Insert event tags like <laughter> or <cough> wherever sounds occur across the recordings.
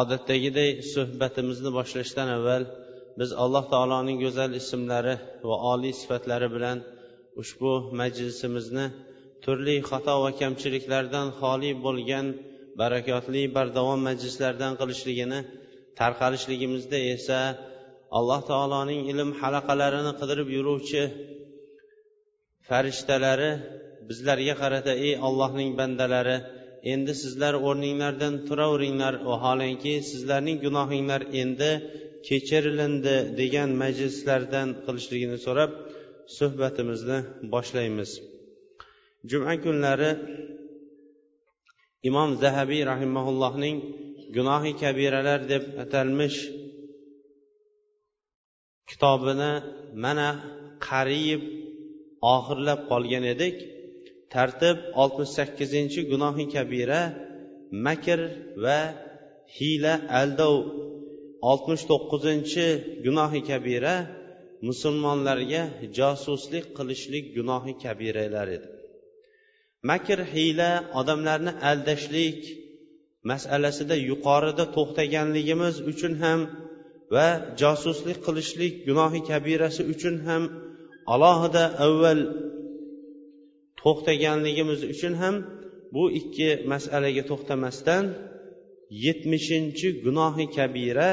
Odatdagiday suhbatimizni boshlashdan avval biz alloh taoloning go'zal ismlari va oliy sifatlari bilan ushbu majlisimizni turli xato va kamchiliklardan xoli bo'lgan barakotli bardavom majlislardan qilishligini tarqalishligimizda esa alloh taoloning ilm halaqalarini qidirib yuruvchi farishtalari bizlarga qarata ey ollohning bandalari endi sizlar o'rninglardan turaveringlar vaholanki sizlarning gunohinglar endi kechirilindi degan majlislardan qilishligini so'rab suhbatimizni boshlaymiz. Juma kunlari imom zahabiy rahimaullohning gunohi kabiralar deb atalmish kitobini mana qariyb oxirlab qolgan edik. Tərtib 68-ci günahın kəbirə, məkr və hilə əldəv 69-cı günahı kəbirə müsəlmanlarga casuslik qilishlik gunohi kabiralar edi makr hiyla odamlarni aldashlik masalasida yuqorida to'xtaganligimiz uchun ham va josuslik qilishlik gunohi kabirasi uchun ham alohida avval to'xtaganligimiz uchun ham bu ikki masalaga to'xtamasdan yetmishinchi gunohi kabira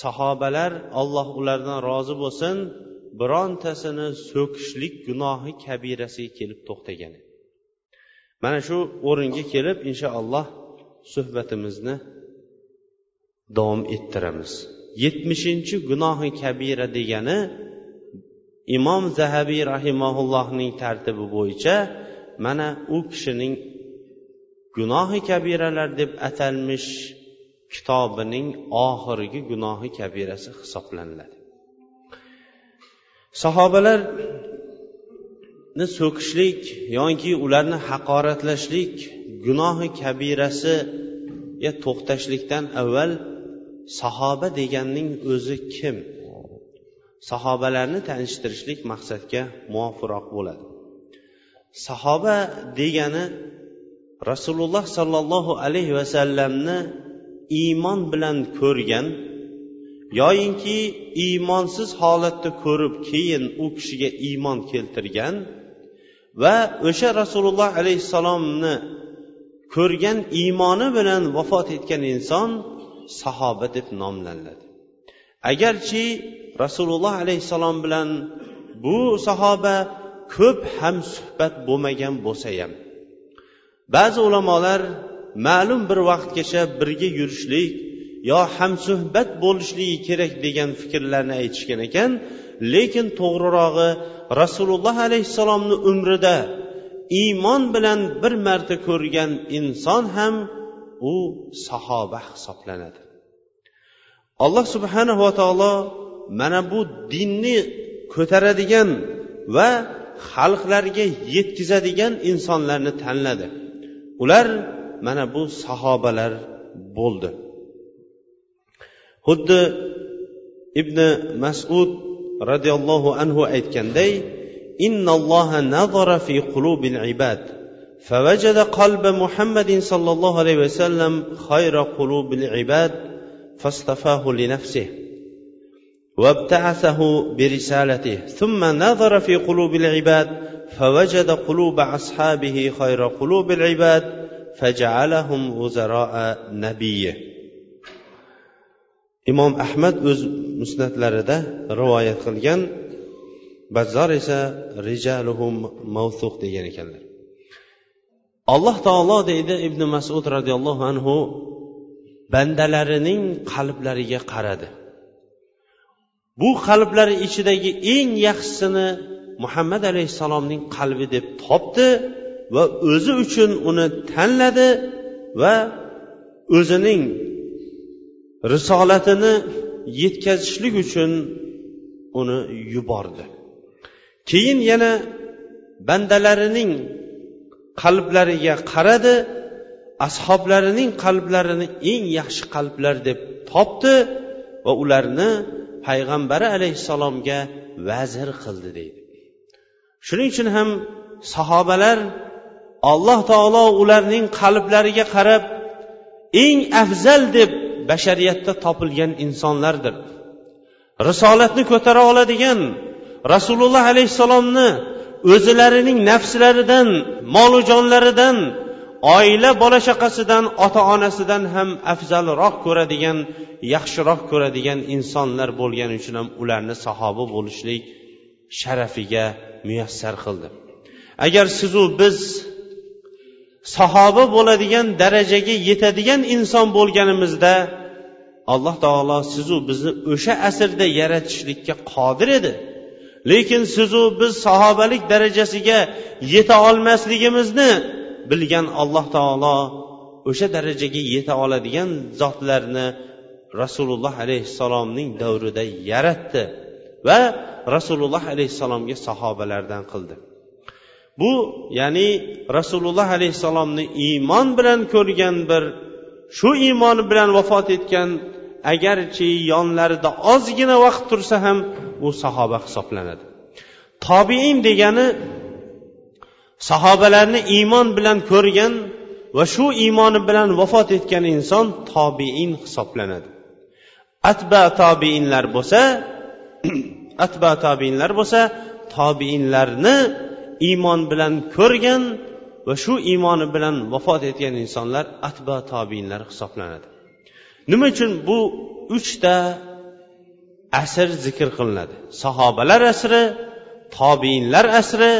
sahobalar alloh ulardan rozi bo'lsin birontasini so'kishlik gunohi kabirasiga kelib to'xtagan. Mana shu o'ringa kelib inshaalloh suhbatimizni davom ettiramiz. Yetmishinchi gunohi kabira degani imom zahabiy rahimaullohning tartibi bo'yicha mana u kishining gunohi kabiralar deb atalmish kitobining oxirgi gunohi kabirasi hisoblaniladi. Sahobalarni so'kishlik yoki ularni haqoratlashlik gunohi kabirasiga to'xtashlikdan avval sahoba deganning o'zi kim? Sahobalarni tanishtirishlik maqsadga muvofiroq bo'ladi. Sahoba degani rasululloh sollallohu alayhi vasallamni iymon bilan ko'rgan yoyinki iymonsiz holatda ko'rib keyin u kishiga iymon keltirgan va o'sha rasululloh alayhissalomni ko'rgan iymoni bilan vafot etgan inson sahoba deb nomlanadi agarchi rasululloh alayhissalom bilan bu sahoba ko'p ham suhbat bo'lmagan bo'lsa ham. Ba'zi ulamolar ma'lum bir vaqtgacha birga yurishlik yo hamsuhbat bo'lishligi kerak degan fikrlarni aytishgan ekan lekin to'g'rirog'i rasululloh alayhissalomni umrida iymon bilan bir marta ko'rgan inson ham u sahoba hisoblanadi. Alloh subhanava taolo mana bu dinni ko'taradigan va xalqlarga yetkazadigan insonlarni tanladi ular mana bu sahobalar bo'ldi xuddi ibn masud roziyallohu anhu aytganday innalloha nazara fi qulubil ibad فوجد قلب محمد صلى الله عليه وسلم خير قلوب العباد فاصطفاه لنفسه وابتعثه برسالته ثم نظر في قلوب العباد فوجد قلوب اصحابه خير قلوب العباد فجعلهم وزراء نبيه imom ahmad o'z musnatlarida rivoyat qilgan bazzor esa rijaluhum mavsuq degan ekanlar alloh taolo deydi ibn masud roziyallohu anhu bandalarining qalblariga qaradi Bu qalblari ichidagi eng yaxshisini muhammad alayhissalomning qalbi deb topdi va o'zi uchun uni tanladi va o'zining risolatini yetkazishlik uchun uni yubordi. Keyin yana bandalarining qalblariga qaradi ashoblarining qalblarini eng yaxshi qalblar deb topdi va ularni payg'ambari alayhissalomga vazir qildi deydi. Shuning uchun ham sahobalar alloh taolo ularning qalblariga qarab eng afzal deb bashariyatda topilgan insonlardir. Risolatni ko'tara oladigan rasululloh alayhissalomni o'zilarining nafslaridan molu jonlaridan oila bola chaqasidan ota onasidan ham afzalroq ko'radigan yaxshiroq ko'radigan insonlar bo'lgani uchun ham ularni sahoba bo'lishlik sharafiga muyassar qildi. Agar sizu biz sahoba bo'ladigan darajaga yetadigan inson bo'lganimizda alloh taolo sizu bizni o'sha asrda yaratishlikka qodir edi. Lekin sizu biz sahobalik darajasiga yeta olmasligimizni bilgan alloh taolo o'sha darajaga yeta oladigan zotlarni rasululloh alayhissalomning davrida yaratdi va rasululloh alayhissalomga sahobalardan qildi. Bu ya'ni rasululloh alayhissalomni iymon bilan ko'rgan bir shu iymoni bilan vafot etgan agarchi yonlarida ozgina vaqt tursa ham u sahoba hisoblanadi. Tobiin degani sahobalarni iymon bilan ko'rgan va shu iymoni bilan vafot etgan inson tobiin hisoblanadi. Atba tobiinlar bo'lsa <clears throat> atba tobiinlar bo'lsa tobiinlarni iymon bilan ko'rgan va shu iymoni bilan vafot etgan insonlar atba tobiinlar hisoblanadi. Nima uchun bu uchta asr zikr qilinadi? Sahobalar asri tobiinlar asri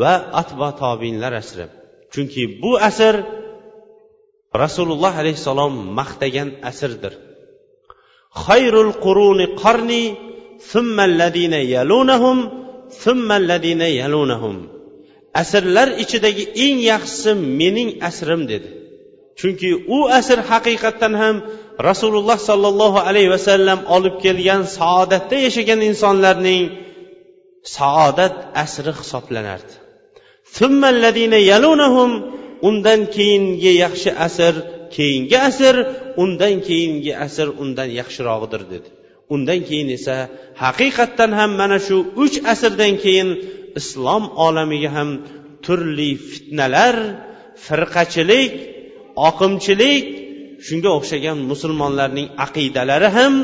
va atbo tobinlar asri chunki bu asr rasululloh alayhissalom maqtagan asrdir. Xayrul quruni qarni summalladina yalunahum summalladina yalunahum. Asrlar ichidagi eng yaxshisi mening asrim dedi. Chunki u asr haqiqatdan ham rasululloh sollallohu alayhi vasallam olib kelgan saodatda yashagan insonlarning saodat asri hisoblanardi. Undan keyingi yaxshi asr keyingi asr undan keyingi asr undan yaxshirog'idir dedi. Undan keyin esa haqiqatdan ham mana shu uch asrdan keyin islom olamiga ham turli fitnalar firqachilik oqimchilik shunga o'xshagan musulmonlarning aqidalari ham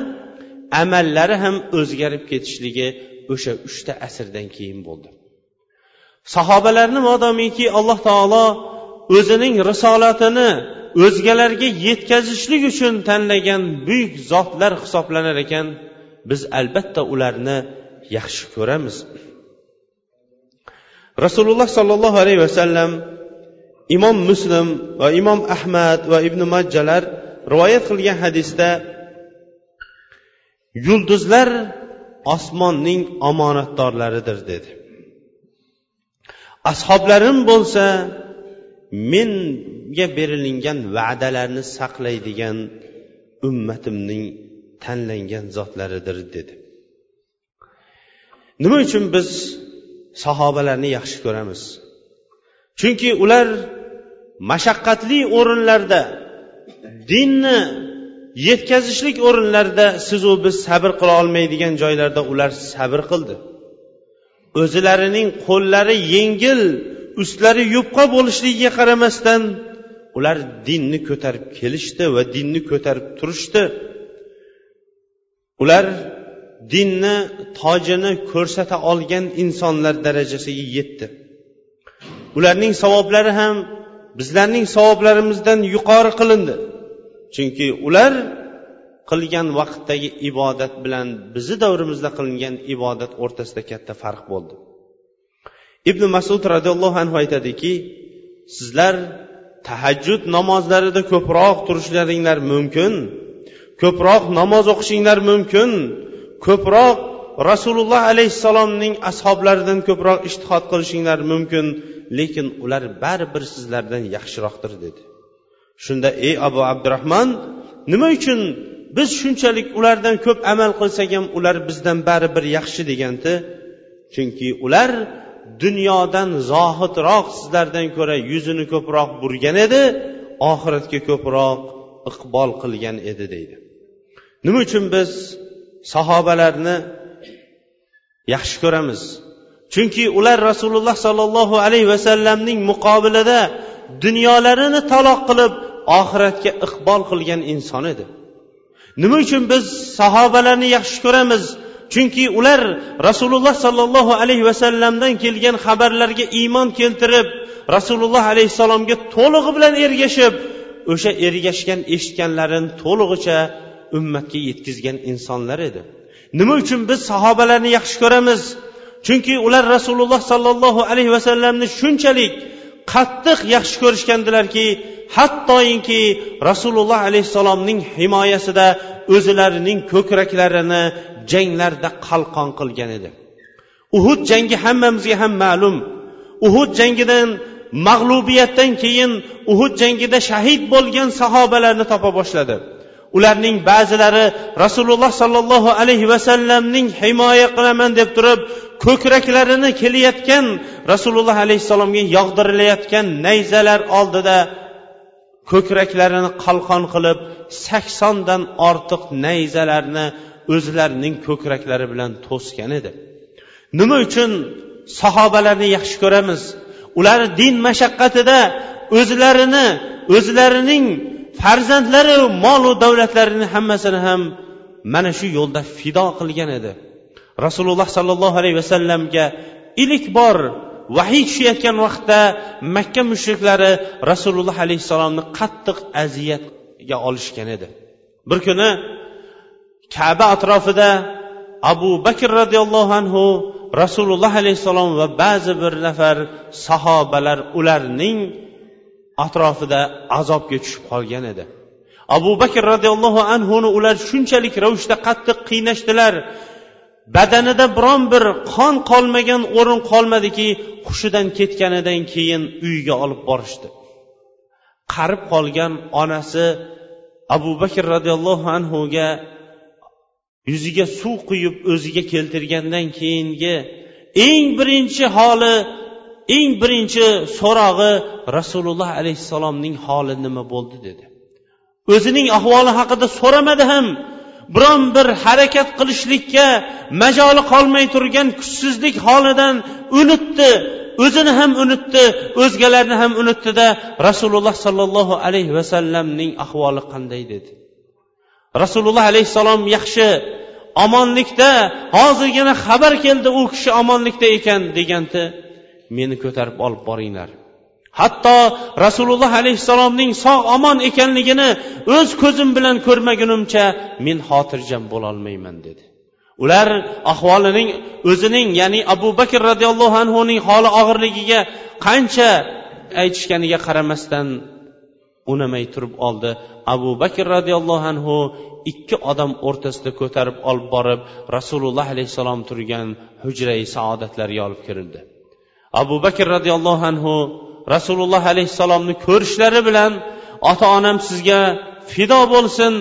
amallari ham o'zgarib ketishligi o'sha uchta asrdan keyin bo'ldi. Sahobalarni modomiki alloh taolo o'zining risolatini o'zgalarga yetkazishlik uchun tanlagan buyuk zotlar hisoblanar ekan biz albatta ularni yaxshi ko'ramiz. Rasululloh sollallohu alayhi vasallam imom muslim va imom ahmad va ibn majjalar rivoyat qilgan hadisda yulduzlar osmonning omonatdorlaridir dedi. Ashoblarim bo'lsa menga berilingan va'dalarni saqlaydigan ummatimning tanlangan zotlaridir dedi. Nima uchun biz sahobalarni yaxshi ko'ramiz? Chunki ular mashaqqatli o'rinlarda dinni yetkazishlik o'rinlarida sizu biz sabr qila olmaydigan joylarda ular sabr qildi. O'zilarining qo'llari yengil ustlari yupqa bo'lishligiga qaramasdan ular dinni ko'tarib kelishdi va dinni ko'tarib turishdi. Ular dinni tojini ko'rsata olgan insonlar darajasiga yetdi. Ularning savoblari ham bizlarning savoblarimizdan yuqori qilindi. Chunki ular qilgan vaqtdagi ibodat bilan bizni davrimizda qilingan ibodat o'rtasida katta farq bo'ldi. Ibn masud roziyallohu anhu aytadiki sizlar tahajjud namozlarida ko'proq turishlaringlar mumkin ko'proq namoz o'qishinglar mumkin ko'proq rasululloh alayhissalomning ashoblaridan ko'proq ishtihod qilishinglar mumkin lekin ular baribir sizlardan yaxshiroqdir dedi. Shunda ey abu abdurahmon nima uchun biz shunchalik ulardan ko'p amal qilsak ham ular bizdan baribir yaxshi deganda chunki ular dunyodan zohidroq sizlardan ko'ra yuzini ko'proq burgan edi oxiratga ko'proq iqbol qilgan edi deydi. Nima uchun biz sahobalarni yaxshi ko'ramiz? Chunki ular rasululloh sollallohu alayhi vasallamning muqobilida dunyolarini taloq qilib oxiratga iqbol qilgan inson edi. Nima uchun biz sahobalarni yaxshi ko'ramiz? Chunki ular rasululloh sollallohu alayhi vasallamdan kelgan xabarlarga iymon keltirib rasululloh alayhissalomga to'lig'i bilan ergashib o'sha ergashgan eshitganlarini to'lig'icha ummatga yetkazgan insonlar edi. Nima uchun biz sahobalarni yaxshi ko'ramiz? Chunki ular rasululloh sollallohu alayhi vasallamni shunchalik qattiq yaxshi ko'rishgandilarki hattoinki rasululloh alayhissalomning himoyasida o'zlarining ko'kraklarini janglarda qalqon qilgan edi. Uhud jangi hammamizga ham ma'lum. Uhud jangidan mag'lubiyatdan keyin uhud jangida shahid bo'lgan sahobalarni topa boshladi. Ularning ba'zilari rasululloh sollallohu alayhi vasallamning himoya qilaman deb turib ko'kraklarini kelayotgan rasululloh alayhissalomga yog'dirilayotgan nayzalar oldida ko'kraklarini qalqon qilib saksondan ortiq nayzalarni o'zlarining ko'kraklari bilan to'sgan edi. Nima uchun sahobalarni yaxshi ko'ramiz? Ular din mashaqqatida o'zlarini o'zlarining farzandlari molu davlatlarini hammasini ham mana shu yo'lda fido qilgan edi. Rasululloh sollallohu alayhi vasallamga ilk bor vahiy tushayotgan vaqtda makka mushriklari rasululloh alayhissalomni qattiq aziyatga olishgan edi. Bir kuni kaba atrofida abu bakr roziyallohu anhu rasululloh alayhissalom va ba'zi bir nafar sahobalar ularning atrofida azobga tushib qolgan edi. Abu bakr roziyallohu anhuni ular shunchalik ravishda qattiq qiynashdilar. Badanida biron bir qon qolmagan o'rin qolmadiki hushidan ketganidan keyin uyiga olib borishdi. Qarib qolgan onasi abu bakr roziyallohu anhuga yuziga suv quyib o'ziga keltirgandan keyingi eng birinchi holi eng birinchi so'rog'i rasululloh alayhissalomning holi nima bo'ldi dedi. O'zining ahvoli haqida so'ramadi ham. Biron bir harakat qilishlikka majoli qolmay turgan kuchsizlik holidan unutdi. O'zini ham unutdi o'zgalarni ham unutdida rasululloh sollallohu alayhi vasallamning ahvoli qanday dedi. Rasululloh alayhissalom yaxshi omonlikda hozirgina xabar keldi u kishi omonlikda ekan degandi. Meni ko'tarib olib boringlar. Hatto rasululloh alayhissalomning sog' omon ekanligini o'z ko'zim bilan ko'rmagunimcha men xotirjam bo'lolmayman dedi. Ular ahvolining o'zining ya'ni abu bakr roziyallohu anhuning holi og'irligiga qancha aytishganiga qaramasdan unamay turib oldi. Abu bakr roziyallohu anhu ikki odam o'rtasida ko'tarib olib borib rasululloh alayhissalom turgan hujrai saodatlarga olib kirildi. Abu bakr roziyallohu anhu rasululloh alayhissalomni ko'rishlari bilan ota onam sizga fido bo'lsin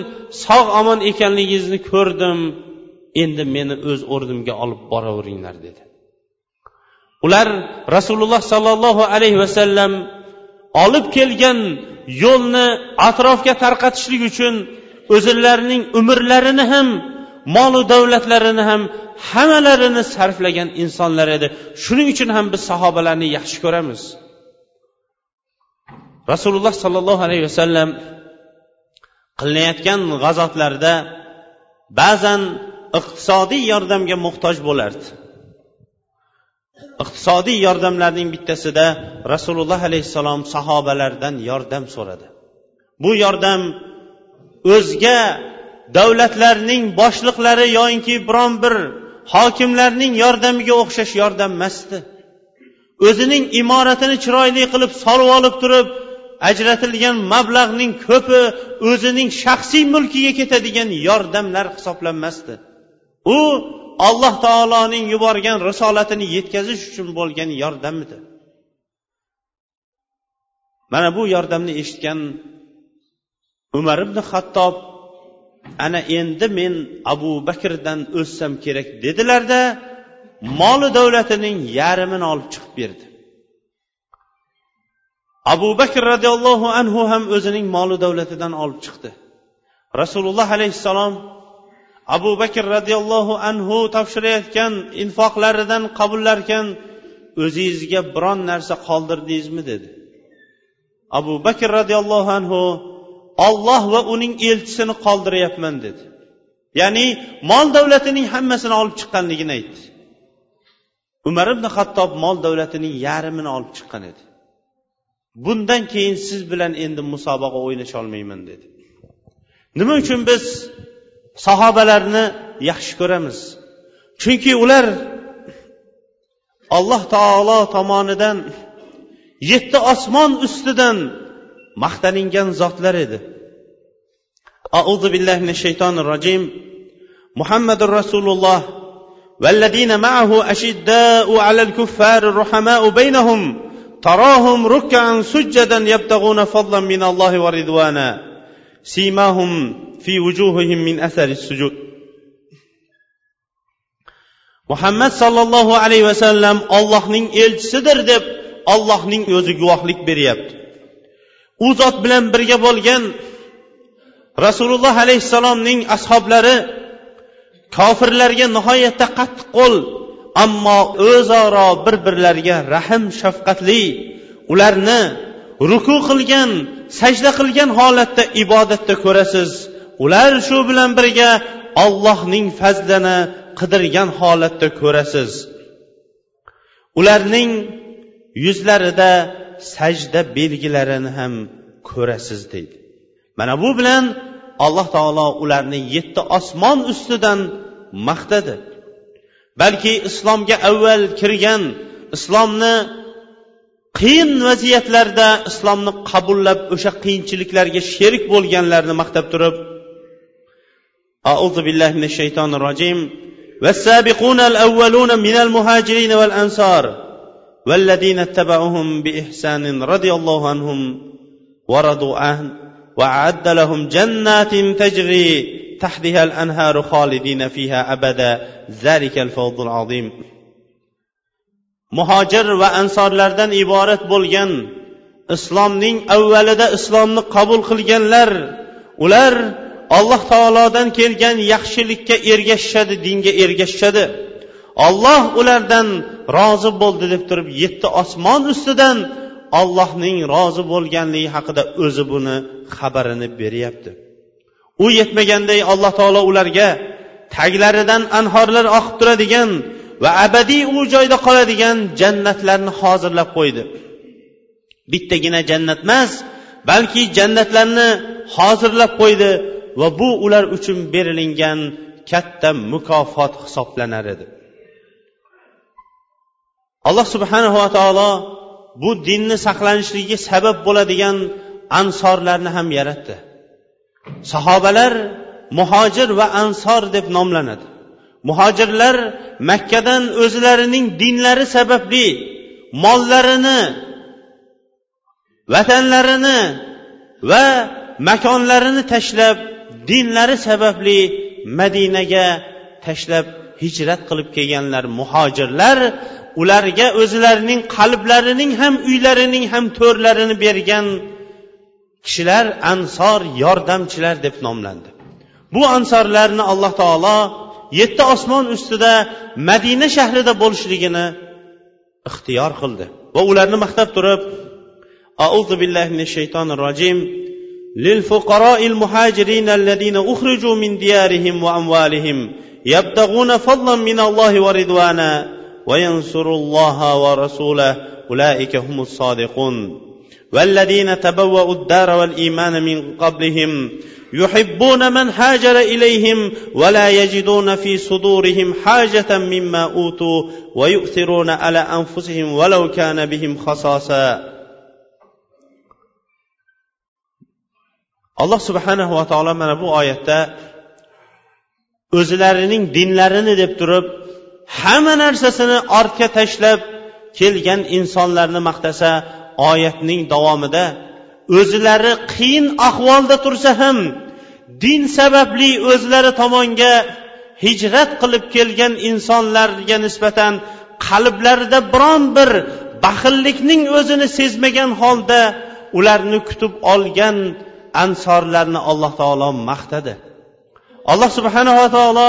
sog' omon ekanligingizni ko'rdim endi meni o'z o'rnimga olib boraveringlar dedi. Ular rasululloh sollallohu alayhi vasallam olib kelgan yo'lni atrofga tarqatishlik uchun o'zlarining umrlarini ham molu davlatlarini ham hammalarini sarflagan insonlar edi. Shuning uchun ham biz sahobalarni yaxshi ko'ramiz. Rasululloh sollallohu alayhi vasallam qilinayotgan g'azotlarda ba'zan iqtisodiy yordamga muhtoj bo'lardi. Iqtisodiy yordamlarning bittasida rasululloh alayhissalom sahobalardan yordam so'radi. Bu yordam o'zga davlatlarning boshliqlari yoinki biron bir hokimlarning yordamiga o'xshash yordam emasdi. O'zining imoratini chiroyli qilib solib olib turib ajratilgan mablag'ning ko'pi o'zining shaxsiy mulkiga ketadigan yordamlar hisoblanmasdi. U alloh taoloning yuborgan risolatini yetkazish uchun bo'lgan yordam edi mana bu yordamni eshitgan umar ibn hattob ana endi men abu bakrdan o'ssam kerak dedilarda moli davlatining yarmini olib chiqib berdi. Abu bakr roziyallohu anhu ham o'zining moli davlatidan olib chiqdi. Rasululloh alayhissalom abu bakr roziyallohu anhu topshirayotgan infoqlaridan qabullarkan o'zingizga biron narsa qoldirdingizmi dedi. Abu bakr roziyallohu anhu olloh va uning elchisini qoldiryapman dedi. Ya'ni mol davlatining hammasini olib chiqqanligini aytdi. Umar ibn hattob mol davlatining yarmini olib chiqqan edi. Bundan keyin siz bilan endi musobaqa o'ynasholmayman dedi. Nima uchun biz sahobalarni yaxshi ko'ramiz? Chunki ular alloh taolo tomonidan yetti osmon ustidan maqtaningan zotlar edi أعوذ بالله من الشيطان الرجيم محمد رسول الله والذين معه أشداء على الكفار الرحماء بينهم تراهم ركعا سجدا يبتغون فضلا من الله ورضوانا سيماهم في وجوههم من أثر السجود muhammad sollallohu alayhi vasallam ollohning elchisidir deb ollohning o'zi guvohlik beryapti U zot bilan birga bo'lgan rasululloh alayhissalomning ashoblari kofirlarga nihoyatda qattiq qo'l ammo o'zaro bir birlariga rahm shafqatli ularni ruku qilgan sajda qilgan holatda ibodatda ko'rasiz. Ular shu bilan birga ollohning fazlini qidirgan holatda ko'rasiz. Ularning yuzlarida sajda belgilarini ham ko'rasiz deydi mana bu bilan alloh taolo ularni yetti osmon ustidan maqtadi balki islomga avval kirgan islomni qiyin vaziyatlarda islomni qabullab o'sha qiyinchiliklarga sherik bo'lganlarni maqtab turib auzu billahi minash shaytonir rojim والسابقون الأولون من المهاجرين والأنصار والذين اتبعوهم بإحسان رضي الله عنهم ورضوا عنه وأعد لهم جنات تجري تحتها الأنهار خالدين فيها أبدا ذلك الفوز العظيم muhojir va ansorlardan iborat bo'lgan islomning avvalida islomni qabul qilganlar ular alloh taolodan kelgan yaxshilikka ergashishadi dinga ergashishadi Olloh ulardan rozi bo'ldi deb turib yetti osmon ustidan ollohning rozi bo'lganligi haqida o'zi buni xabarini beryapti. U yetmaganday alloh taolo ularga taglaridan anhorlar oqib turadigan va abadiy u joyda qoladigan jannatlarni hozirlab qo'ydi. Bittagina jannat emas balki jannatlarni hozirlab qo'ydi va bu ular uchun berilingan katta mukofot hisoblanar edi. Alloh subhanava taolo bu dinni saqlanishligiga sabab bo'ladigan ansorlarni ham yaratdi. Sahobalar muhojir va ansor deb nomlanadi. Muhojirlar makkadan o'zlarining dinlari sababli mollarini vatanlarini va makonlarini tashlab dinlari sababli madinaga tashlab hijrat qilib kelganlar muhojirlar ularga o'zlarining qalblarining ham uylarining ham to'rlarini bergan kishilar ansor yordamchilar deb nomlandi bu ansorlarni alloh taolo yetti osmon ustida madina shahrida bo'lishligini ixtiyor qildi va ularni maqtab turib أعوذ بالله من الشيطان الرجيم للفقراء المهاجرين الذين أخرجوا من ديارهم وأموالهم يبتغون فضلا من الله ورضوانا وينصروا الله ورسوله. أولئك هم الصادقون. والذين تبوأوا الدار والإيمان من قبلهم يحبون من هاجر إليهم ولا يجدون في صدورهم حاجة مما أوتوا ويؤثرون على أنفسهم ولو كان بهم خصاصة alloh subhanahu va taolo mana bu o'zlarining dinlarini deb turib hamma narsasini ortga tashlab kelgan insonlarni maqtasa oyatning davomida o'zlari qiyin ahvolda tursa ham din sababli o'zlari tomonga hijrat qilib kelgan insonlarga nisbatan qalblarida biron bir baxillikning o'zini sezmagan holda ularni kutib olgan ansorlarni alloh taolo maqtadi. Alloh subhanava taolo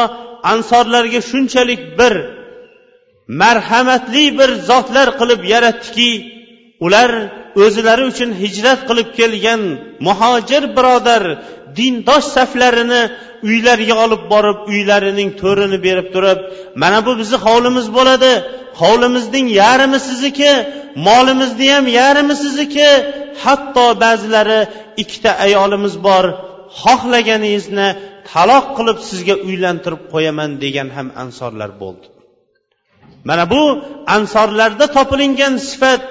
ansorlarga shunchalik bir marhamatli bir zotlar qilib yaratdiki ular o'zilari uchun hijrat qilib kelgan muhojir birodar dindosh saflarini uylariga olib borib uylarining to'rini berib turib mana bu bizni hovlimiz bo'ladi hovlimizning yarmi sizniki molimizni ham yarmi sizniki hatto ba'zilari ikkita ayolimiz bor xohlaganingizni taloq qilib sizga uylantirib qo'yaman degan ham ansorlar bo'ldi. Mana bu ansorlarda topilingan sifat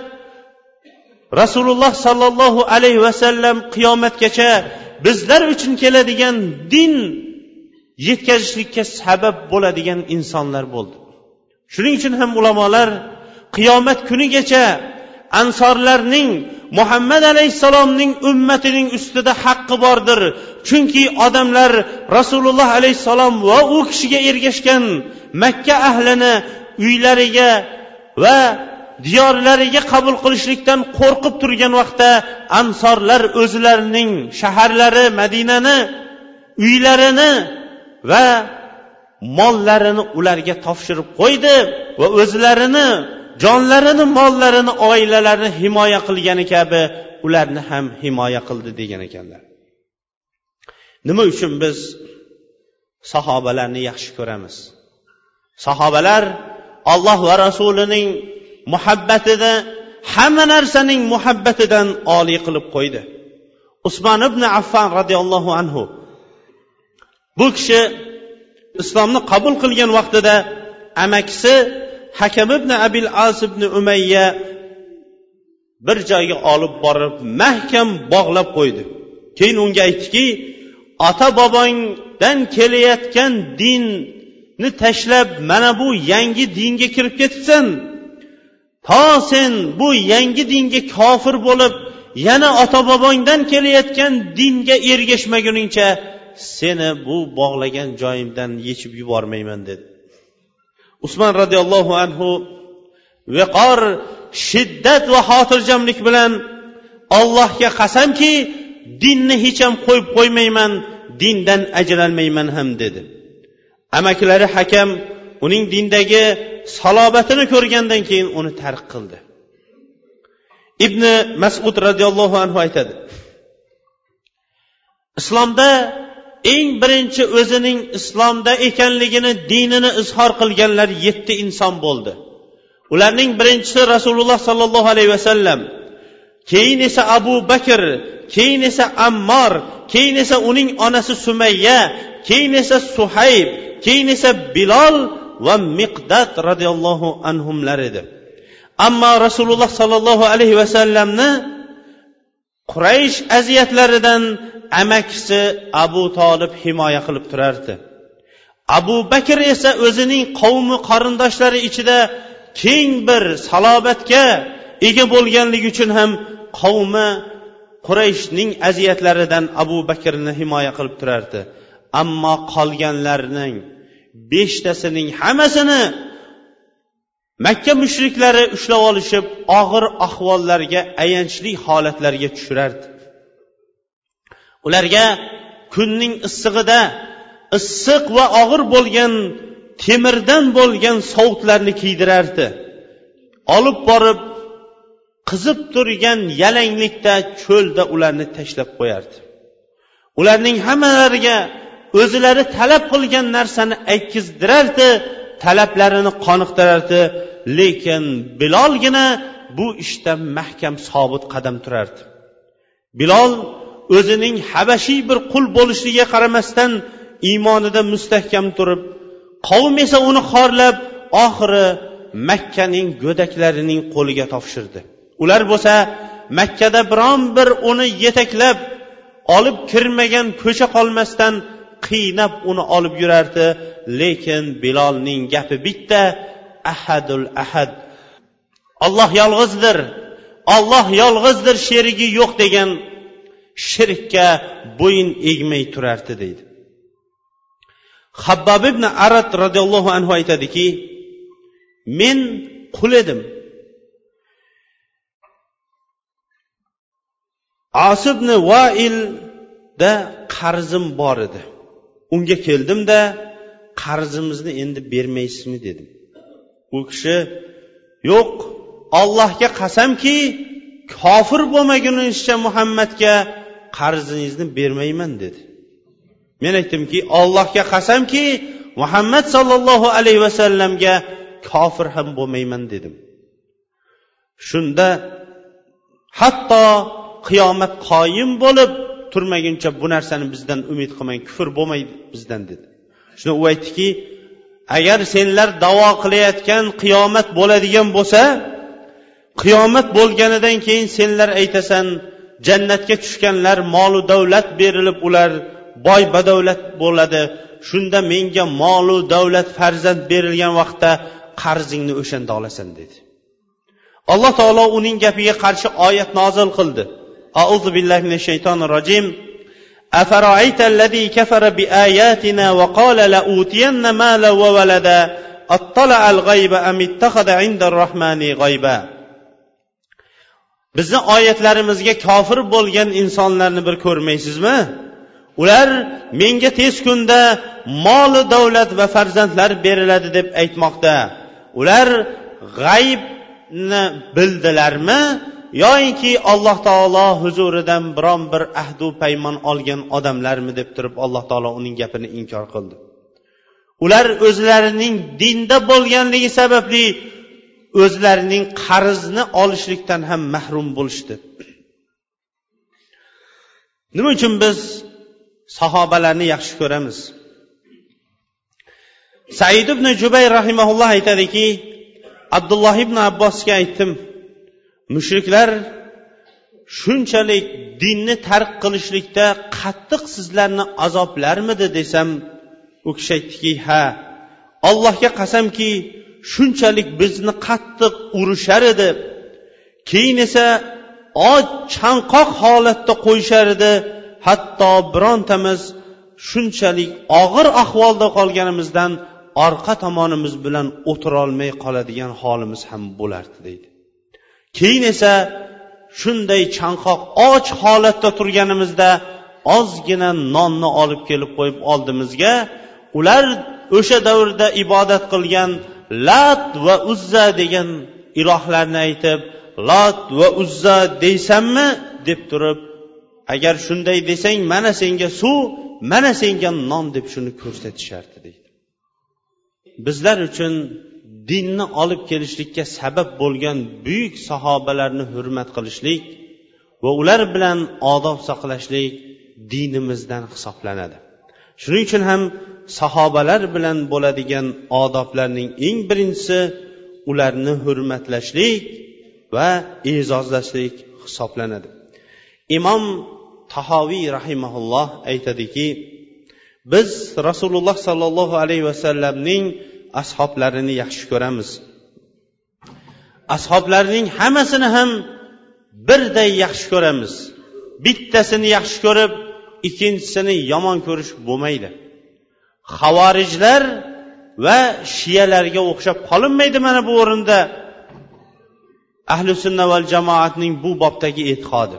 rasululloh sollallohu alayhi vasallam qiyomatgacha bizlar uchun keladigan din yetkazishlikka sabab bo'ladigan insonlar bo'ldi. Shuning uchun ham ulamolar qiyomat kunigacha ansorlarning muhammad alayhissalomning ummatining ustida haqqi bordir. Chunki odamlar rasululloh alayhissalom va u kishiga ergashgan makka ahlini uylariga va diyorlariga qabul qilishlikdan qo'rqib turgan vaqtda ansorlar o'zlarining shaharlari madinani uylarini va mollarini ularga topshirib qo'ydi va o'zlarini jonlarini mollarini oilalarini himoya qilgani kabi ularni ham himoya qildi degan ekanlar. Nima uchun biz sahobalarni yaxshi ko'ramiz? Sahobalar alloh va rasulining muhabbatida hamma narsaning muhabbatidan oliy qilib qo'ydi. Usmon ibn affan roziyallohu anhu bu kishi islomni qabul qilgan vaqtida amakisi hakam ibn abil as ibn umayya bir joyga olib borib mahkam bog'lab qo'ydi. Keyin unga aytdiki ota bobongdan kelayotgan dinni tashlab mana bu yangi dinga kirib ketibsan. To sen bu yangi dinga kofir bo'lib yana ota bobongdan kelayotgan dinga ergashmaguningcha seni bu bog'lagan joyimdan yechib yubormayman dedi. Usmon roziyallohu anhu viqor shiddat va xotirjamlik bilan ollohga qasamki dinni hech ham qo'yib qo'ymayman dindan ajralmayman ham dedi. Amakilari hakam uning dindagi salobatini ko'rgandan keyin uni tark qildi. Ibn masud roziyallohu anhu aytadi islomda eng birinchi o'zining islomda ekanligini dinini izhor qilganlar yetti inson bo'ldi. Ularning birinchisi rasululloh sollallohu alayhi vasallam keyin esa abu bakr keyin esa ammor keyin esa uning onasi sumayya keyin esa suhayb keyin esa bilol va miqdad roziyallohu anhumlar edi. Ammo rasululloh sollallohu alayhi vasallamni quraysh aziyatlaridan amakisi abu tolib himoya qilib turardi. Abu bakr esa o'zining qavmi qarindoshlari ichida keng bir salobatga ega bo'lganligi uchun ham qavmi qurayshning aziyatlaridan abu bakrni himoya qilib turardi. Ammo qolganlarning beshtasining hammasini makka mushriklari ushlab olishib og'ir ahvollarga ayanchli holatlarga tushirardi. Ularga kunning issig'ida issiq va og'ir bo'lgan temirdan bo'lgan sovutlarni kiydirardi. Olib borib qizib turgan yalanglikda cho'lda ularni tashlab qo'yardi. Ularning hammalariga o'zilari talab qilgan narsani aytkizdirardi talablarini qoniqtirardi lekin bilolgina bu ishda mahkam sobit qadam turardi. Bilol o'zining habashiy bir qul bo'lishligiga qaramasdan iymonida mustahkam turib qavm esa uni xorlab oxiri makkaning go'daklarining qo'liga topshirdi. Ular bo'lsa makkada biron bir uni yetaklab olib kirmagan ko'cha qolmasdan qiynab uni olib yurardi. Lekin bilolning gapi bitta ahadul ahad. Olloh yolg'izdir olloh yolg'izdir sherigi yo'q degan shirkka bo'yin egmay turardi deydi. Habbob ibn arat roziyallohu anhu aytadiki men qul edim. Osibni vailda qarzim bor edi. Unga keldimda qarzimizni endi bermaysizmi dedim. U kishi yo'q ollohga qasamki kofir bo'lmagunizcha muhammadga qarzingizni bermayman dedi. Men aytdimki ollohga qasamki muhammad sollallohu alayhi vasallamga kofir ham bo'lmayman dedim. Shunda hatto qiyomat qoyim bo'lib turmaguncha bu narsani bizdan umid qilmang kufr bo'lmaydi bizdan dedi. Shunda u aytdiki agar senlar davo qilayotgan qiyomat bo'ladigan bo'lsa qiyomat bo'lganidan keyin senlar aytasan jannatga tushganlar molu davlat berilib ular boy badavlat bo'ladi. Shunda menga molu davlat farzand berilgan vaqtda qarzingni o'shanda olasan dedi. Alloh taolo uning gapiga qarshi oyat nozil qildi. auzu billahi minash shaytonir rojim أفرأيت الذي كفر بآياتنا وقال لأوتين مالا وولدا اطلع الغيب أم اتخذ عند الرحمن غيبا bizni oyatlarimizga kofir bo'lgan insonlarni bir ko'rmaysizmi ular menga tez kunda moli davlat va farzandlar beriladi deb aytmoqda ular g'aybni bildilarmi Yoinki alloh taolo huzuridan biron bir ahdu paymon olgan odamlarmi deb turib alloh taolo uning gapini inkor qildi. Ular o'zlarining dinda bo'lganligi sababli o'zlarining qarzni olishlikdan ham mahrum bo'lishdi. Nima uchun biz sahobalarni yaxshi ko'ramiz? Said ibn jubay rahimaulloh aytadiki abdulloh ibn abbosga aytdim mushriklar shunchalik dinni tark qilishlikda qattiq sizlarni azoblarmidi desam u kishi aytdiki ha allohga qasamki shunchalik bizni qattiq urishar edi keyin esa och chanqoq holatda qo'yishar edi hatto birontamiz shunchalik og'ir ahvolda qolganimizdan orqa tomonimiz bilan o'tirolmay qoladigan holimiz ham bo'lardi deydi. Keyin esa shunday chanqoq och holatda turganimizda ozgina nonni olib kelib qo'yib oldimizga ular o'sha davrda ibodat qilgan lat va uzza degan ilohlarni aytib lot va uzza deysanmi? deb turib agar shunday desang mana senga suv mana senga non deb shuni ko'rsatishardi deydi. Bizlar uchun dinni olib kelishlikka sabab bo'lgan buyuk sahobalarni hurmat qilishlik va ular bilan odob saqlashlik dinimizdan hisoblanadi. Shuning uchun ham sahobalar bilan bo'ladigan odoblarning eng birinchisi ularni hurmatlashlik va e'zozlashlik hisoblanadi. Imom tahoviy rahimaulloh aytadiki biz rasululloh sollallohu alayhi vasallamning ashoblarini yaxshi ko'ramiz. Ashoblarning hammasini ham birday yaxshi ko'ramiz. Bittasini yaxshi ko'rib ikkinchisini yomon ko'rish bo'lmaydi. Havorijlar va shiyalarga o'xshab qolinmaydi mana bu o'rinda ahli sunna val jamoatning bu bobdagi e'tiqodi.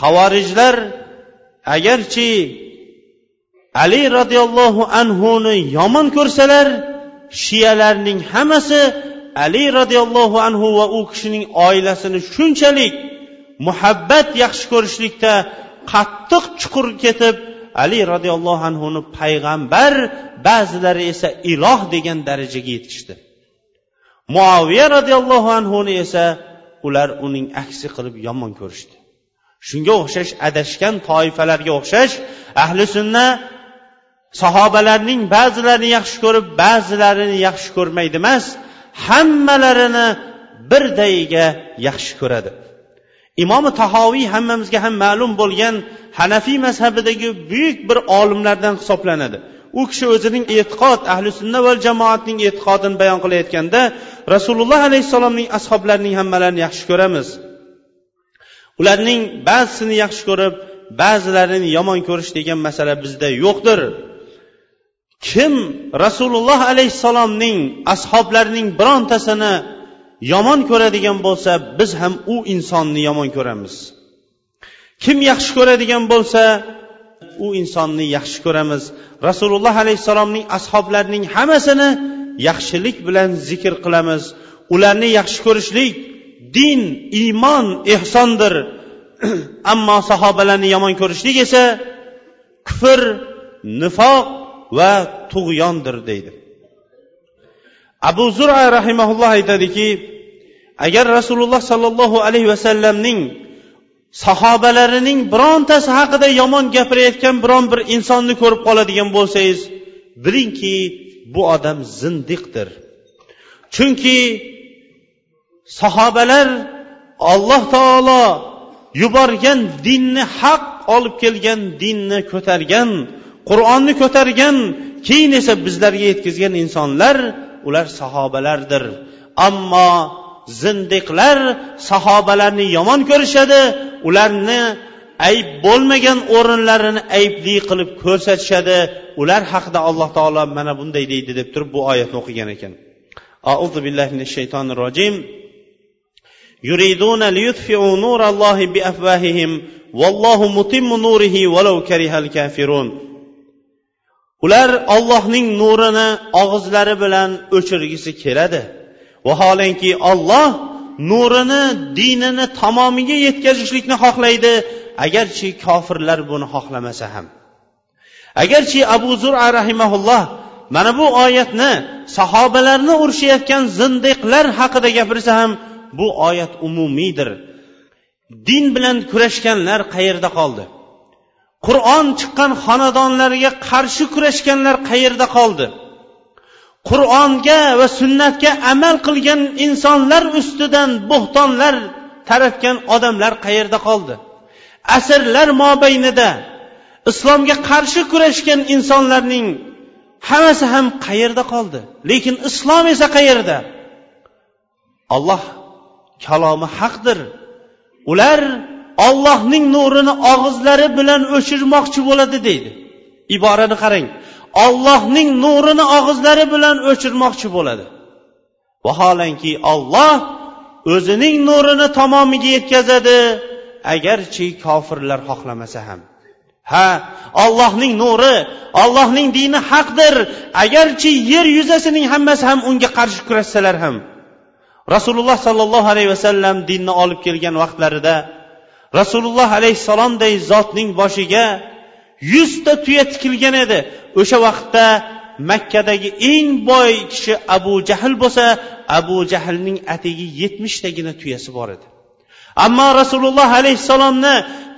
Havorijlar agarchi ali roziyallohu anhuni yomon ko'rsalar shiyalarning hammasi ali roziyallohu anhu va u kishining oilasini shunchalik muhabbat yaxshi ko'rishlikda qattiq chuqur ketib ali roziyallohu anhuni payg'ambar ba'zilari esa iloh degan darajaga yetishdi. Muaviya roziyallohu anhuni esa ular uning aksi qilib yomon ko'rishdi. Shunga o'xshash adashgan toifalarga o'xshash ahli sunna sahobalarning ba'zilarini yaxshi ko'rib ba'zilarini yaxshi ko'rmaydi emas hammalarini birdayiga yaxshi ko'radi. Imomi tahoviy hammamizga ham ma'lum bo'lgan hanafiy mazhabidagi buyuk bir olimlardan hisoblanadi. U kishi o'zining e'tiqod ahli sunna va jamoatning e'tiqodini bayon qilayotganda rasululloh alayhissalomning ashoblarining hammalarini yaxshi ko'ramiz. Ularning ba'zisini yaxshi ko'rib ba'zilarini yomon ko'rish degan masala bizda yo'qdir. Kim rasululloh alayhissalomning ashoblarining birontasini yomon ko'radigan bo'lsa biz ham u insonni yomon ko'ramiz. Kim yaxshi ko'radigan bo'lsa u insonni yaxshi ko'ramiz. Rasululloh alayhissalomning ashoblarining hammasini yaxshilik bilan zikr qilamiz. Ularni yaxshi ko'rishlik din iymon ehsondir. <clears throat> Ammo sahobalarni yomon ko'rishlik esa kufr nifoq va tug'yondir deydi. Abu zura rahimaulloh aytadiki agar rasululloh sollallohu alayhi vasallamning sahobalarining birontasi haqida yomon gapirayotgan biron bir insonni ko'rib qoladigan bo'lsangiz bilingki bu odam zindiqdir. Chunki sahobalar alloh taolo yuborgan dinni haq olib kelgan dinni ko'targan qur'onni ko'targan keyin esa bizlarga yetkazgan insonlar ular sahobalardir. Ammo zindiqlar sahobalarni yomon ko'rishadi ularni ayb bo'lmagan o'rinlarini aybli qilib ko'rsatishadi. Ular haqida alloh taolo mana bunday deydi deb turib bu oyatni o'qigan ekan. Auzu billahi minash shaytonir rojim. Yuriduna نور nurallohi بأفواههم والله mutimmu نوره ولو كره kafirun. Ular ollohning nurini og'izlari bilan o'chirgisi keladi. Vaholanki olloh nurini dinini tamomiga yetkazishlikni xohlaydi agarchi kofirlar buni xohlamasa ham. Agarchi abu zura rahimaulloh mana bu oyatni sahobalarni urushayotgan zindiqlar haqida gapirsa ham bu oyat umumiydir din bilan kurashganlar qayerda qoldi? Qur'on chiqqan xonadonlarga qarshi kurashganlar qayerda qoldi? Qur'onga va sunnatga amal qilgan insonlar ustidan bo'xtonlar taratgan odamlar qayerda qoldi? Asrlar mobaynida islomga qarshi kurashgan insonlarning hammasi ham qayerda qoldi? Lekin islom esa qayerda? Alloh kalomi haqdir? Ular ollohning nurini og'izlari bilan o'chirmoqchi bo'ladi deydi. Iborani qarang. Ollohning nurini og'izlari bilan o'chirmoqchi bo'ladi. Vaholanki olloh o'zining nurini tamomiga yetkazadi agarchi kofirlar xohlamasa ham. Ha ollohning nuri ollohning dini haqdir. Agarchi yer yuzasining hammasi ham unga qarshi kurashsalar ham. Rasululloh sollallohu alayhi vasallam dinni olib kelgan vaqtlarida rasululloh alayhissalomday zotning boshiga yuzta tuya tikilgan edi. O'sha vaqtda makkadagi eng boy kishi abu jahl bo'lsa abu jahlning atigi yetmishtagina tuyasi bor edi. Ammo rasululloh alayhissalomni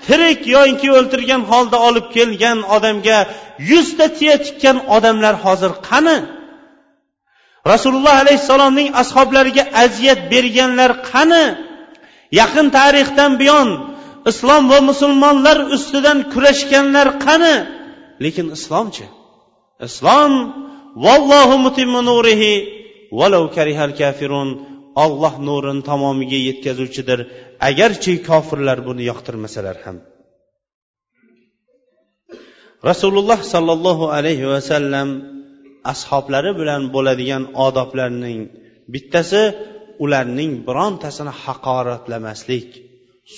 tirik yoinki o'ltirgan holda olib kelgan odamga yuzta tuya tikkan odamlar hozir qani? Rasululloh alayhissalomning ashoblariga aziyat berganlar qani? Yaqin tarixdan buyon islom va musulmonlar ustidan kurashganlar qani? Lekin islomchi islom vallohu mutimmu nurihi valau karihal kafirun olloh nurini tamomiga yetkazuvchidir. Agarchi kofirlar buni yoqtirmasalar ham. Rasululloh sollallohu alayhi vasallam ashoblari bilan bo'ladigan odoblarning bittasi ularning birontasini haqoratlamaslik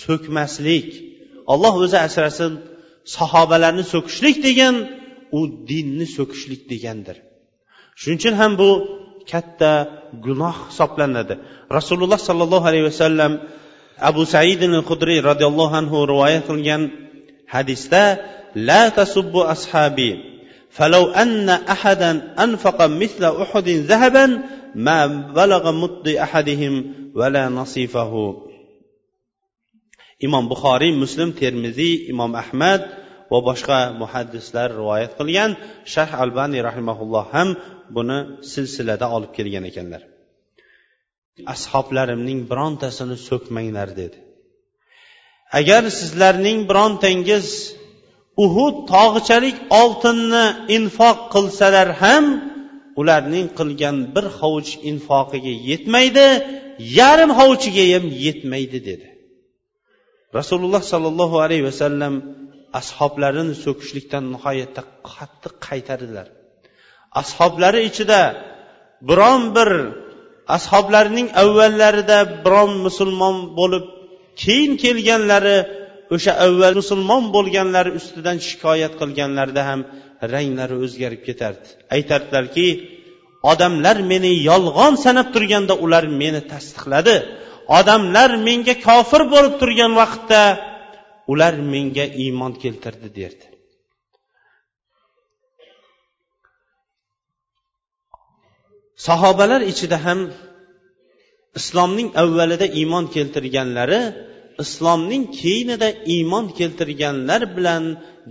so'kmaslik olloh o'zi asrasin sahobalarni so'kishlik degan u dinni so'kishlik degandir shuning uchun ham bu katta gunoh hisoblanadi rasululloh sollallohu alayhi vasallam abu said hudriy roziyallohu anhu rivoyat qilgan hadisda la tasubbu ashabi فلو أن أحدا أنفق مثل أحد ذهبا ما بلغ مد أحدهم ولا نصيفه imom buxoriy muslim termiziy imom ahmad va boshqa muhaddislar rivoyat qilgan. Shah albani rahimaulloh ham buni silsilada olib kelgan ekanlar. Ashoblarimning birontasini so'kmanglar dedi. Agar sizlarning birontangiz uhud tog'ichalik oltinni infoq qilsalar ham ularning qilgan bir hovuch infoqiga yetmaydi yarim hovuchiga ham yetmaydi dedi. Rasululloh sollallohu alayhi vasallam ashoblarini so'kishlikdan nihoyatda qattiq qaytardilar. Ashoblari ichida biron bir ashoblarining avvallarida biron musulmon bo'lib keyin kelganlari o'sha avval musulmon bo'lganlari ustidan shikoyat qilganlarida ham ranglari o'zgarib ketardi. Aytardilarki odamlar meni yolg'on sanab turganda ular meni tasdiqladi. Odamlar menga kofir bo'lib turgan vaqtda ular menga iymon keltirdi derdi. Sahobalar ichida ham islomning avvalida iymon keltirganlari islomning keyinida iymon keltirganlar bilan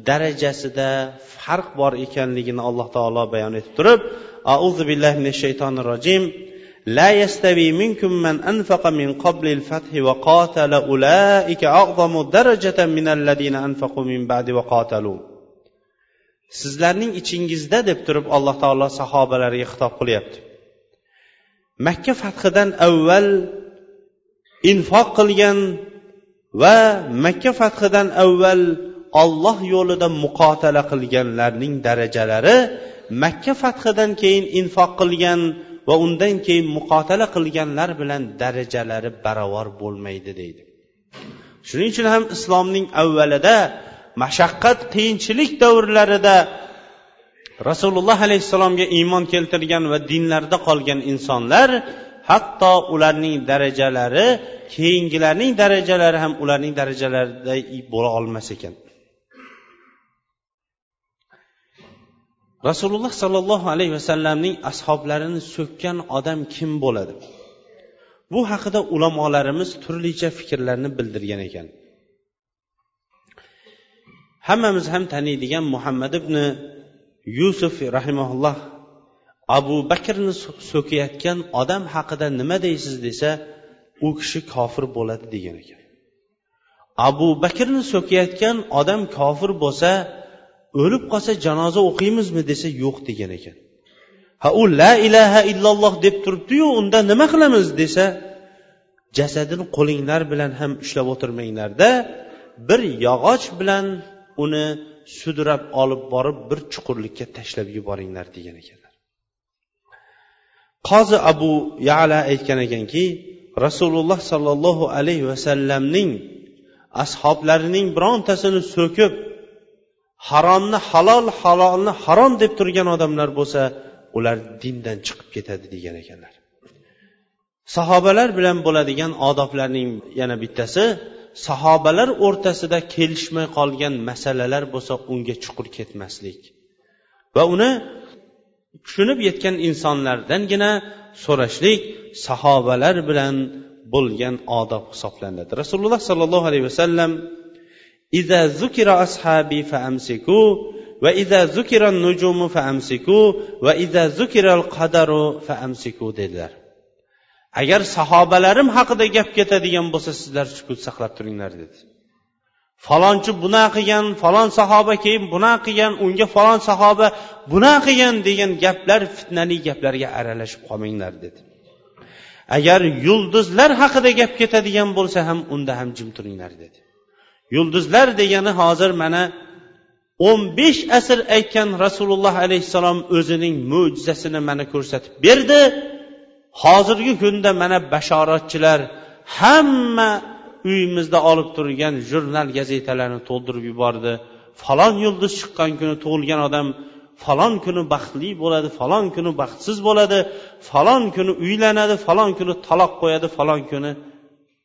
darajasida farq bor ekanligini alloh taolo bayon etib turib auzu billahi minash shaytonir rojim. لا يستوي منكم من أنفق من قبل الفتح وقاتل أولئك أعظم درجة من الذين أنفقوا من بعد وقاتلوا sizlarning ichingizda deb turib alloh taolo sahobalarga xitob qilyapti makka fathidan avval infoq qilgan va makka fathidan avval olloh yo'lida muqotala qilganlarning darajalari makka fathidan keyin infoq qilgan va undan keyin muqotala qilganlar bilan darajalari barobar bo'lmaydi deydi. Shuning uchun ham islomning avvalida mashaqqat qiyinchilik davrlarida rasululloh alayhissalomga iymon keltirgan va dinlarda qolgan insonlar hatto ularning darajalari keyingilarning darajalari ham ularning darajalarida bo'la olmas ekan. Rasululloh sollallohu alayhi vasallamning ashoblarini so'kkan odam kim bo'ladi? Bu haqida ulamolarimiz turlicha fikrlarni bildirgan ekan. Hammamiz ham taniydigan muhammad ibn yusuf rahimaulloh abu bakrni so'kayotgan odam haqida nima deysiz desa u kishi kofir bo'ladi degan ekan. Abu bakrni so'kayotgan odam kofir bo'lsa o'lib qolsa janoza o'qiymizmi desa yo'q degan ekan. Ha u la ilaha illalloh deb turibdiyu unda nima qilamiz desa jasadini qo'linglar bilan ham ushlab o'tirmanglarda bir yog'och bilan uni sudrab olib borib bir chuqurlikka tashlab yuboringlar degan ekanlar qozi abu yala aytgan ekanki rasululloh sollallohu alayhi vasallamning ashoblarining birontasini so'kib haromni halol halolni harom deb turgan odamlar bo'lsa ular dindan chiqib ketadi degan ekanlar. Sahobalar bilan bo'ladigan odoblarning yana bittasi sahobalar o'rtasida kelishmay qolgan masalalar bo'lsa unga chuqur ketmaslik. Va uni tushunib yetgan insonlardangina so'rashlik sahobalar bilan bo'lgan odob hisoblanadi. Rasululloh sollallohu alayhi vasallam إذا ذكر أصحابي فأمسكوا وإذا ذكر النجوم فأمسكوا وإذا ذكر القدر فأمسكوا dedilar agar sahobalarim haqida gap ketadigan bo'lsa sizlar sukut saqlab turinglar dedi falonchi bunaqa qilgan falon sahoba keyin bunaqa qilgan unga falon sahoba bunaqa qilgan degan gaplar fitnali gaplarga aralashib qolmanglar dedi agar yulduzlar haqida gap ketadigan bo'lsa ham unda ham jim turinglar dedi Yulduzlar degani hozir mana o'n besh asr aytgan rasululloh alayhissalom o'zining mo'jizasini mana ko'rsatib berdi. Hozirgi kunda mana bashoratchilar hamma uyimizda olib turgan jurnal gazetalarni to'ldirib yubordi. Falon yulduz chiqqan kuni tug'ilgan odam falon kuni baxtli bo'ladi falon kuni baxtsiz bo'ladi falon kuni uylanadi falon kuni taloq qo'yadi falon kuni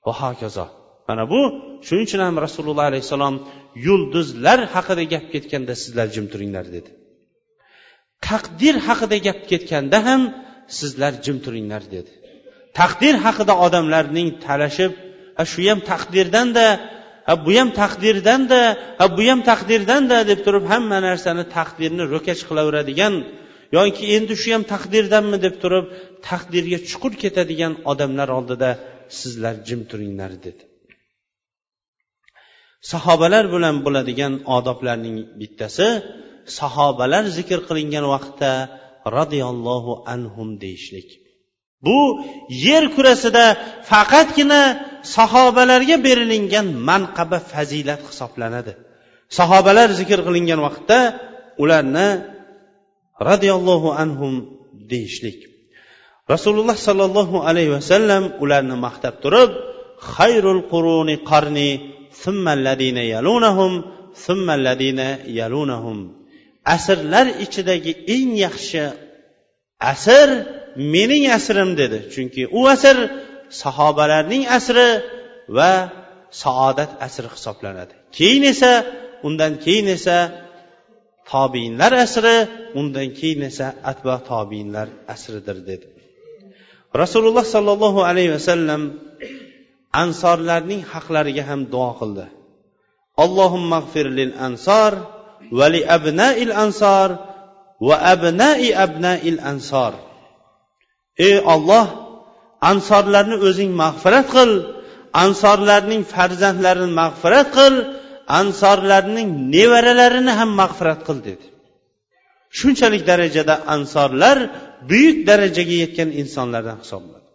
va hokazo mana bu shuning uchun ham rasululloh alayhissalom yulduzlar haqida gap ketganda sizlar jim turinglar dedi. Taqdir haqida gap ketganda ham sizlar jim turinglar dedi. Taqdir haqida odamlarning talashib ha shu ham taqdirdanda ha bu ham taqdirdanda ha bu ham taqdirdanda deb turib hamma narsani taqdirni ro'kach qilaveradigan yoki endi shu ham taqdirdanmi deb turib taqdirga chuqur ketadigan odamlar oldida sizlar jim turinglar dedi. Sahobalar bilan bo'ladigan odoblarning bittasi sahobalar zikr qilingan vaqtda roziyallohu anhum deyishlik. Bu yer kurasida faqatgina sahobalarga berilingan manqaba fazilat hisoblanadi. Sahobalar zikr qilingan vaqtda ularni roziyallohu anhum deyishlik. Rasululloh sollallohu alayhi vasallam ularni maqtab turib xayrul quruni qarni summalladina yalunahum summalladina yalunahum. Asrlar ichidagi eng yaxshi asr mening asrim dedi. Chunki u asr sahobalarning asri va saodat asri hisoblanadi. Keyin esa undan keyin esa tobiinlar asri undan keyin esa atba tobiinlar asridir dedi. Rasululloh sollallohu alayhi vasallam ansorlarning haqlariga ham duo qildi. Allohumma lil ansor va li abnail ansor va abnai abnail ansor. Ey olloh ansorlarni o'zing mag'firat qil ansorlarning farzandlarini mag'firat qil ansorlarning nevaralarini ham mag'firat qil dedi. Shunchalik darajada ansorlar buyuk darajaga yetgan insonlardan hisoblanadi.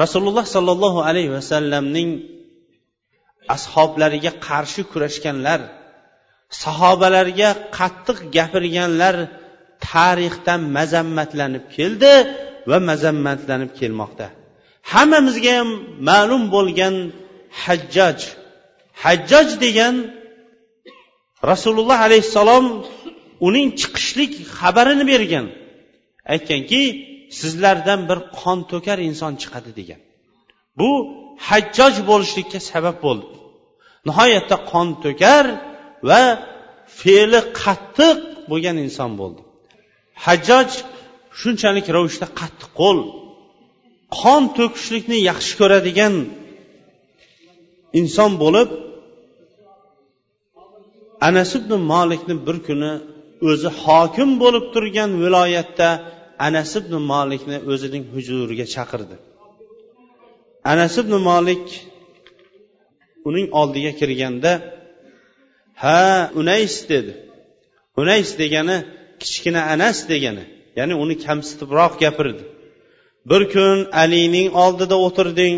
Rasululloh sollallohu alayhi vasallamning ashoblariga qarshi kurashganlar sahobalarga qattiq gapirganlar tarixdan mazammatlanib keldi va mazammatlanib kelmoqda. Hammamizga ham ma'lum bo'lgan hajjoj hajjoj degan rasululloh alayhissalom uning chiqishlik xabarini bergan. Aytganki sizlardan bir qon to'kar inson chiqadi degan. Bu hajjoj bo'lishlikka sabab bo'ldi. Nihoyatda qon to'kar va fe'li qattiq bo'lgan inson bo'ldi. Hajjoj shunchalik ravishda qattiq qo'l qon to'kishlikni yaxshi ko'radigan inson bo'lib anas ibn molikni bir kuni o'zi hokim bo'lib turgan viloyatda anas ibn molikni o'zining huzuriga chaqirdi. Anas ibn molik uning oldiga kirganda ha unays dedi. Unays degani kichkina anas degani ya'ni uni kamsitibroq gapirdi. Bir kun alining oldida o'tirding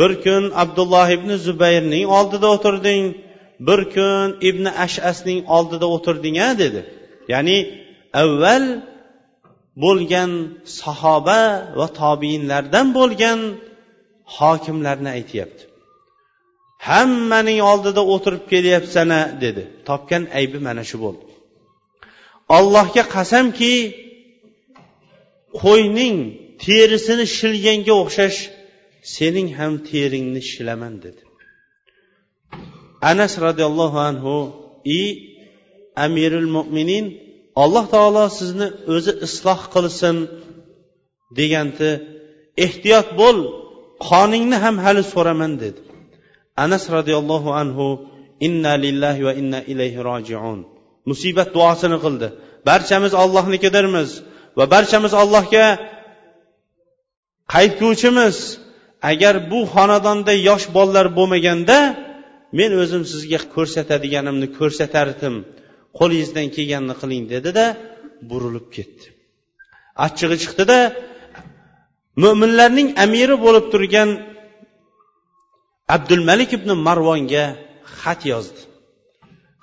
bir kun abdulloh ibn zubayrning oldida o'tirding bir kun ibn ashasning oldida o'tirding a dedi. Ya'ni avval bo'lgan sahoba va tobiinlardan bo'lgan hokimlarni aytyapti. Hammaning oldida o'tirib kelyapsana dedi. Topgan aybi mana shu bo'ldi. Allohga qasamki qo'yning terisini shilganga o'xshash sening ham teringni shilaman dedi. Anas roziyallohu anhu i amirul mo'minin alloh taolo sizni o'zi isloh qilsin degandi. Ehtiyot bo'l qoningni ham hali so'raman dedi. Anas roziyallohu anhu inna lillahi va inna ilayhi rojiun. Musibat duosini qildi. Barchamiz ollohnikidirmiz va barchamiz allohga qaytguvchimiz agar bu xonadonda yosh bolalar bo'lmaganda men o'zim sizga ko'rsatadiganimni ko'rsatardim. Qo'lingizdan kelganini qiling dedida burilib ketdi. Achchig'i chiqdida mo'minlarning amiri bo'lib turgan abdulmalik ibn marvonga xat yozdi.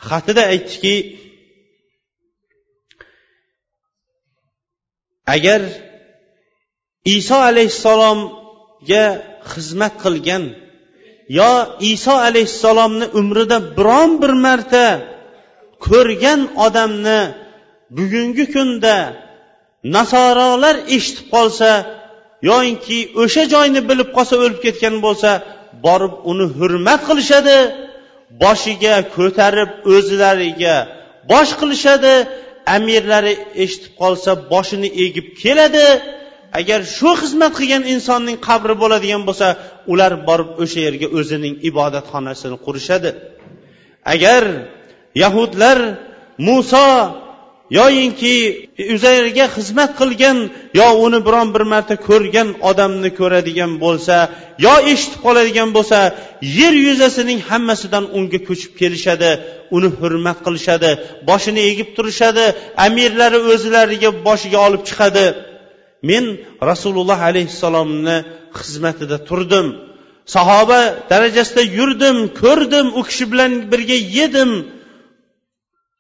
Xatida aytdiki agar iso alayhissalomga xizmat qilgan yo iso alayhissalomni umrida biron bir marta ko'rgan odamni bugungi kunda nasorolar eshitib qolsa yoyinki o'sha joyni bilib qolsa o'lib ketgan bo'lsa borib uni hurmat qilishadi boshiga ko'tarib o'zlariga bosh qilishadi amirlari eshitib qolsa boshini egib keladi. Agar shu xizmat qilgan insonning qabri bo'ladigan bo'lsa ular borib o'sha yerga o'zining ibodatxonasini qurishadi. Agar yahudlar muso yoyinki uzayrga xizmat qilgan yo uni biron bir marta ko'rgan odamni ko'radigan bo'lsa yo eshitib qoladigan bo'lsa yer yuzasining hammasidan unga ko'chib kelishadi uni hurmat qilishadi boshini egib turishadi amirlari o'zlariga boshiga olib chiqadi. Men rasululloh alayhissalomni xizmatida turdim sahoba darajasida yurdim ko'rdim u kishi bilan birga yedim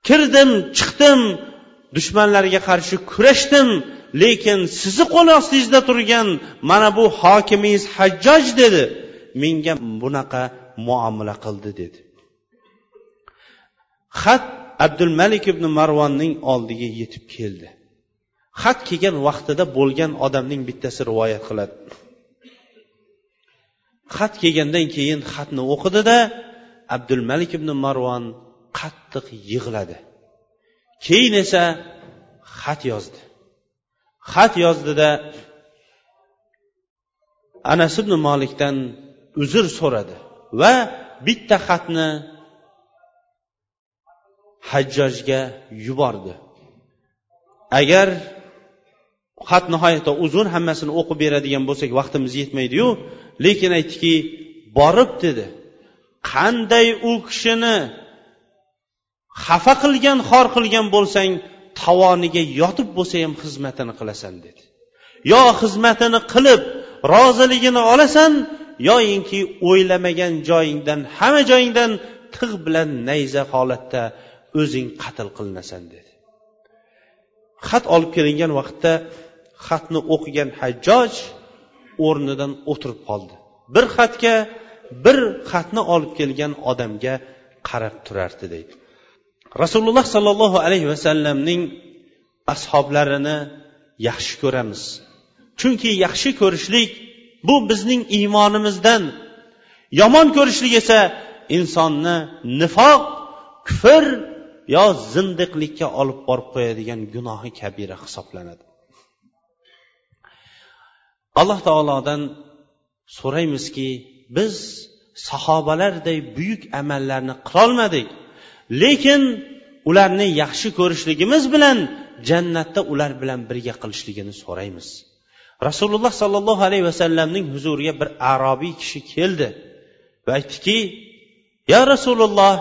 kirdim chiqdim dushmanlarga qarshi kurashdim lekin sizni qo'l ostingizda turgan mana bu hokimingiz hajjoj dedi. Menga bunaqa muomala qildi dedi. Xat abdul malik ibn marvonning oldiga yetib keldi. Xat kelgan vaqtida bo'lgan odamning bittasi rivoyat qiladi. Xat kelgandan keyin xatni o'qidida abdul malik ibn marvon qattiq yig'ladi. Keyin esa xat yozdi. Xat yozdida anas ibn molikdan uzr so'radi va bitta xatni hajjojga yubordi. Agar xat nihoyatda uzun hammasini o'qib beradigan bo'lsak vaqtimiz yetmaydiyu lekin aytdiki borib dedi qanday u kishini xafa qilgan xor qilgan bo'lsang tovoniga yotib bo'lsa ham xizmatini qilasan dedi. Yo xizmatini qilib roziligini olasan yoyinki o'ylamagan joyingdan hamma joyingdan tig' bilan nayza holatda o'zing qatl qilinasan dedi. Xat olib kelingan vaqtda xatni o'qigan hajjoj o'rnidan o'tirib qoldi. Bir xatga bir xatni olib kelgan odamga qarab turardi deydi. Rasululloh sollallohu alayhi vasallamning ashoblarini yaxshi ko'ramiz. Chunki yaxshi ko'rishlik bu bizning iymonimizdan. Yomon ko'rishlik esa insonni nifoq kufr yo zindiqlikka olib borib qo'yadigan gunohi kabira hisoblanadi. Alloh taolodan so'raymizki biz sahobalarday buyuk amallarni qilolmadik. Lekin ularni yaxshi ko'rishligimiz bilan jannatda ular bilan birga qilishligini so'raymiz. Rasululloh sollallohu alayhi vasallamning huzuriga bir arobiy kishi keldi va aytdiki ya rasululloh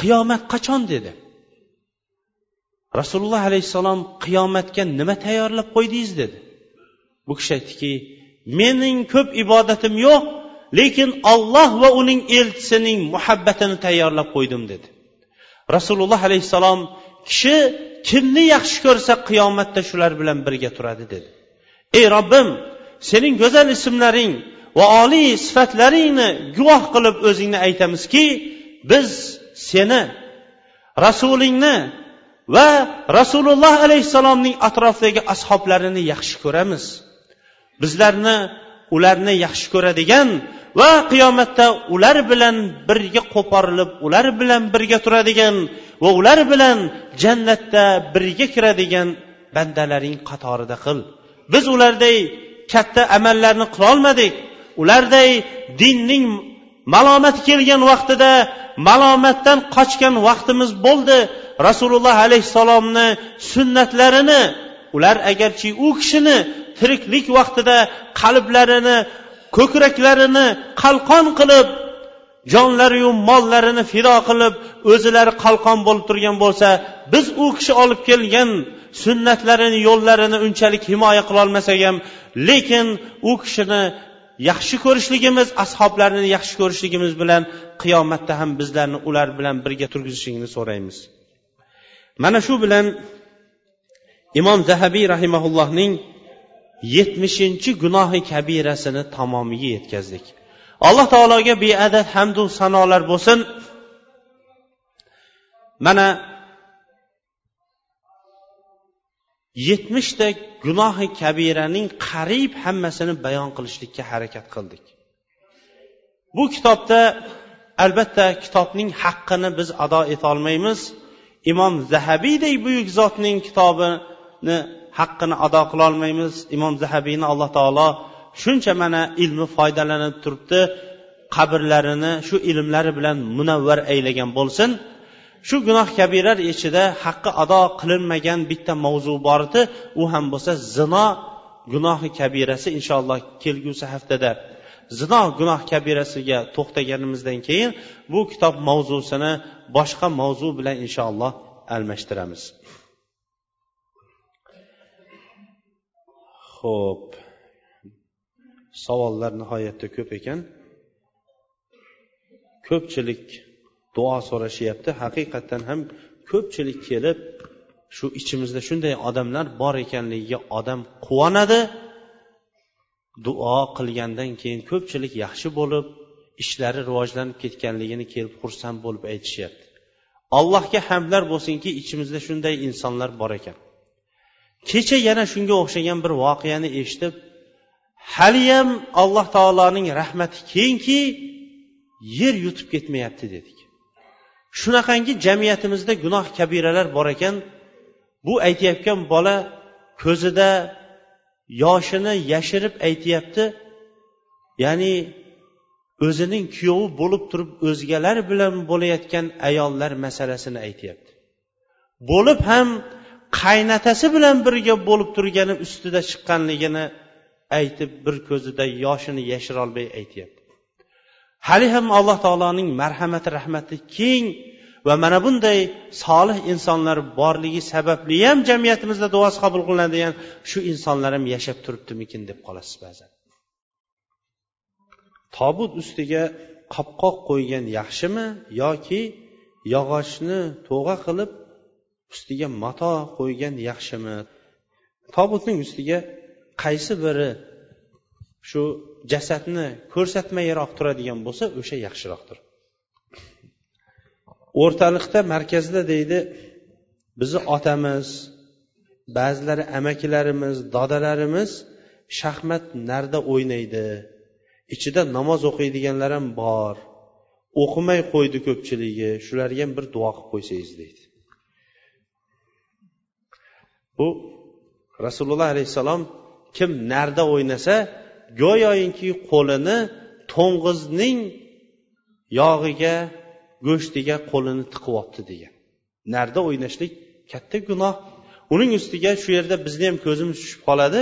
qiyomat qachon? dedi. Rasululloh alayhissalom qiyomatga nima tayyorlab qo'ydingiz? dedi. Bu kishi aytdiki mening ko'p ibodatim yo'q lekin olloh va uning elchisining muhabbatini tayyorlab qo'ydim dedi. Rasululloh alayhissalom kishi kimni yaxshi ko'rsa qiyomatda shular bilan birga turadi dedi. Ey robbim sening go'zal ismlaring va oliy sifatlaringni guvoh qilib o'zingni aytamizki biz seni rasulingni va rasululloh alayhissalomning atrofidagi ashoblarini yaxshi ko'ramiz. Bizlarni ularni yaxshi ko'radigan va qiyomatda ular bilan birga qo'porilib ular bilan birga turadigan va ular bilan jannatda birga kiradigan bandalaring qatorida qil. Biz ularday katta amallarni qilolmadik ularday dinning malomati kelgan vaqtida malomatdan qochgan vaqtimiz bo'ldi. Rasululloh alayhissalomni sunnatlarini ular agarchi u kishini tiriklik vaqtida qalblarini ko'kraklarini qalqon qilib jonlariyu mollarini fido qilib o'zilari qalqon bo'lib turgan bo'lsa biz u kishi olib kelgan sunnatlarini yo'llarini unchalik himoya qilolmasak ham lekin u kishini yaxshi ko'rishligimiz ashoblarini yaxshi ko'rishligimiz bilan qiyomatda ham bizlarni ular bilan birga turgizishingni so'raymiz. Mana shu bilan imom zahabiy rahimaullohning yetmishinchi gunohi kabirasini tamomiga yetkazdik. Alloh taologa beadad hamdu sanolar bo'lsin. Mana yetmishta gunohi kabiraning qariyb hammasini bayon qilishlikka harakat qildik. Bu kitobda albatta kitobning haqqini biz ado etolmaymiz. Imom zahabiydek buyuk zotning kitobini haqqini ado qilolmaymiz. Imom zahabiyni alloh taolo shuncha mana ilmi foydalanib turibdi. Qabrlarini shu ilmlari bilan munavvar aylagan bo'lsin. Shu gunoh kabiralar ichida haqqi ado qilinmagan bitta mavzu bor edi. U ham bo'lsa zino gunohi kabirasi inshaalloh kelgusi haftada. Zino gunoh kabirasiga to'xtaganimizdan keyin bu kitob mavzusini boshqa mavzu bilan inshaalloh almashtiramiz. Ho'p savollar nihoyatda ko'p ekan. Ko'pchilik duo so'rashyapti. Haqiqatdan ham ko'pchilik kelib shu ichimizda shunday odamlar bor ekanligiga odam quvonadi. Duo qilgandan keyin ko'pchilik yaxshi bo'lib ishlari rivojlanib ketganligini kelib xursand bo'lib aytishyapti. Allohga hamdlar bo'lsinki ichimizda shunday insonlar bor ekan. Kecha yana shunga o'xshagan bir voqeani eshitib haliyam alloh taoloning rahmati kengki yer yutib ketmayapti dedik. Shunaqangi jamiyatimizda gunoh kabiralar bor ekan bu aytayotgan bola ko'zida yoshini yashirib aytyapti ya'ni o'zining kuyovi bo'lib turib o'zgalar bilan bo'layotgan ayollar masalasini aytyapti. Bo'lib ham qaynatasi bilan birga bo'lib turgani ustida chiqqanligini aytib bir ko'zida yoshini yashirolmay aytyapti. Hali ham alloh taoloning marhamati rahmati keng va mana bunday solih insonlar borligi sababli ham jamiyatimizda duosi qabul qilinadigan shu insonlar ham yashab turibdimikin deb qolasiz ba'zan. Tobut ustiga qopqoq qo'ygan yaxshimi yoki yog'ochni to'g'a qilib ustiga mato qo'ygan yaxshimi? Tobutning ustiga qaysi biri shu jasadni ko'rsatmayroq turadigan bo'lsa o'sha yaxshiroqdir. O'rtalikda markazda deydi bizni otamiz ba'zilari amakilarimiz dodalarimiz shaxmat narda o'ynaydi. Ichida namoz o'qiydiganlar ham bor. O'qimay qo'ydi ko'pchiligi shularga ham bir duo qilib qo'ysangiz deydi. Bu rasululloh alayhissalom kim narda o'ynasa go'yoinki qo'lini to'ng'izning yog'iga go'shtiga qo'lini tiqyapti degan. Narda o'ynashlik katta gunoh. Uning ustiga shu yerda bizni ham ko'zimiz tushib qoladi.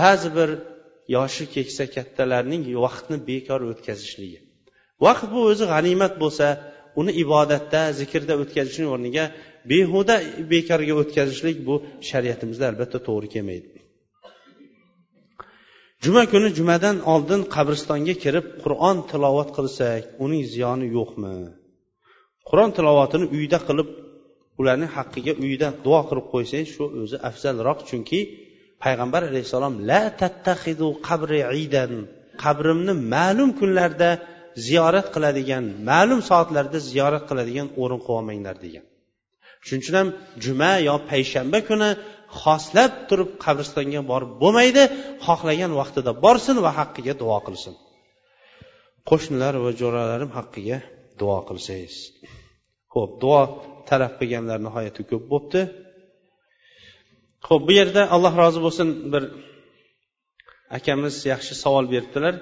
Ba'zi bir yoshi keksa kattalarning vaqtni bekor o'tkazishligi. Vaqt bu o'zi g'animat bo'lsa uni ibodatda zikrda o'tkazishni o'rniga behuda bekorga o'tkazishlik bu shariatimizda albatta to'g'ri kelmaydi. Juma kuni jumadan oldin qabristonga kirib qur'on tilovat qilsak uning ziyoni yo'qmi? Qur'on tilovatini uyda qilib ularning haqqiga uyda duo qilib qo'ysangiz shu o'zi afzalroq chunki payg'ambar alayhissalom la tattahidu qabri idan qabrimni ma'lum kunlarda ziyorat qiladigan ma'lum soatlarda ziyorat qiladigan o'rin qilib olmanglar degan. Shuning uchun ham juma yo payshanba kuni xoslab turib qabristonga borib bo'lmaydi xohlagan vaqtida borsin va haqqiga duo qilsin. Qo'shnilar va jo'ralarim haqqiga duo qilsangiz. Ho'p duo talab qilganlar nihoyatda ko'p bo'libdi ho'p bu yerda alloh rozi bo'lsin bir akamiz yaxshi savol beribdilar.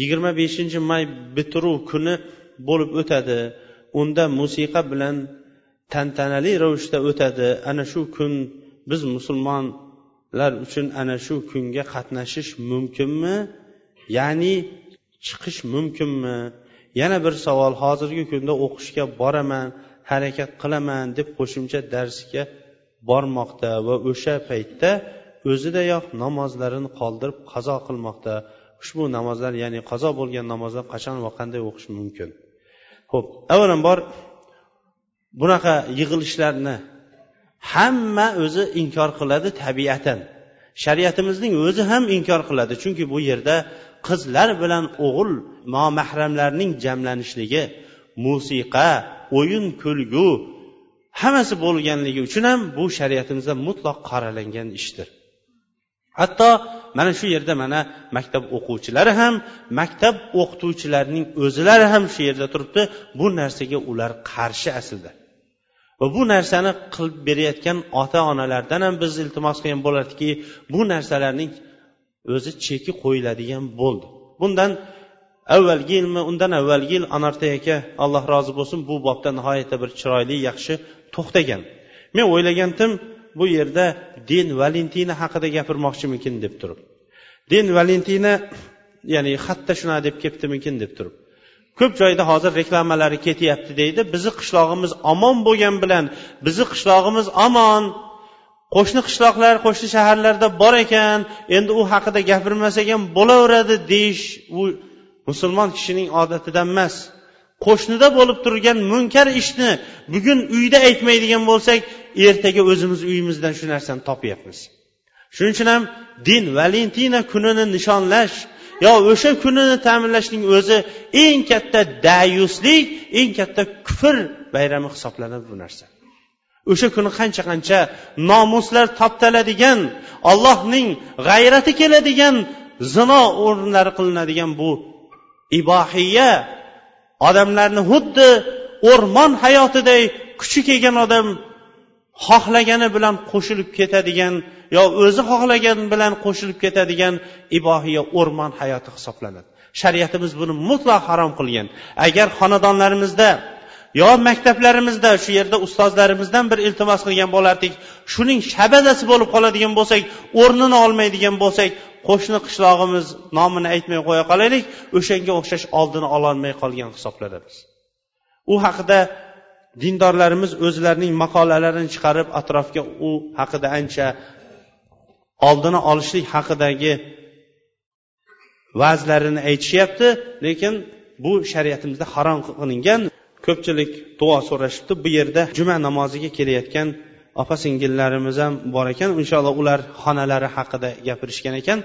Yigirma beshinchi may bitiruv kuni bo'lib o'tadi. Unda musiqa bilan tantanali ravishda o'tadi. Ana shu kun biz musulmonlar uchun ana shu kunga qatnashish mumkinmi? Ya'ni chiqish mumkinmi? Yana bir savol hozirgi kunda o'qishga boraman harakat qilaman deb qo'shimcha darsga bormoqda va o'sha paytda o'zidayoq namozlarini qoldirib qazo qilmoqda. Ushbu namozlar ya'ni qazo bo'lgan namozlar qachon va qanday o'qish mumkin? Ho'p avvalambor bunaqa yig'ilishlarni hamma o'zi inkor qiladi tabiatan. Shariatimizning o'zi ham inkor qiladi chunki bu yerda qizlar bilan o'g'il nomahramlarning jamlanishligi musiqa o'yin kulgu hammasi bo'lganligi uchun ham bu shariatimizda mutlaq qoralangan ishdir. Hatto mana shu yerda mana maktab o'quvchilari ham maktab o'qituvchilarining o'zilari ham shu yerda turibdi. Bu narsaga ular qarshi aslida. Va bu narsani qilib berayotgan ota onalardan ham biz iltimos qilgan bo'lardiki bu narsalarning o'zi cheki qo'yiladigan bo'ldi. Bundan avvalgi yilmi undan avvalgi yil anartay aka alloh rozi bo'lsin bu bobda nihoyatda bir chiroyli yaxshi to'xtagan. Men o'ylagandim bu yerda din valentina haqida gapirmoqchimikin deb turib. Din valentina ya'ni xatda shunaqa deb kelibdimikin deb turib. Ko'p joyda hozir reklamalari ketyapti deydi bizni qishlog'imiz omon bo'lgan bilan bizni qishlog'imiz omon qo'shni qishloqlar qo'shni shaharlarda bor ekan endi u haqida gapirmasak ham bo'laveradi deyish u musulmon kishining odatidan emas. Qo'shnida bo'lib turgan munkar ishni bugun uyda aytmaydigan bo'lsak ertaga o'zimiz uyimizdan shu narsani topyapmiz. Shuning uchun ham din valentina kunini nishonlash yo o'sha kunini ta'minlashning o'zi eng katta dayuslik eng katta kufr bayrami hisoblanadi bu narsa. O'sha kuni qancha qancha nomuslar toptaladigan allohning g'ayrati keladigan zino o'rinlari qilinadigan bu ibohiya odamlarni xuddi o'rmon hayotiday kuchi kelgan odam xohlagani bilan qo'shilib ketadigan yo o'zi xohlagan bilan qo'shilib ketadigan ibohiya o'rmon hayoti hisoblanadi. Shariatimiz buni mutlaq harom qilgan. Agar xonadonlarimizda yo maktablarimizda shu yerda ustozlarimizdan bir iltimos qilgan bo'lardik. Shuning shabadasi bo'lib qoladigan bo'lsak o'rnini olmaydigan bo'lsak qo'shni qishlog'imiz nomini aytmay qo'ya qolaylik. O'shanga o'xshash oldini ololmay qolgan hisoblanamiz u haqida dindorlarimiz o'zlarining maqolalarini chiqarib atrofga u haqida ancha oldini olishlik haqidagi va'zlarini aytishyapti. Lekin bu shariatimizda harom qilingan ko'pchilik duo so'rashibdi bu yerda juma namoziga kelayotgan opa singillarimiz ham bor ekan. Inshaalloh ular xonalari haqida gapirishgan ekan.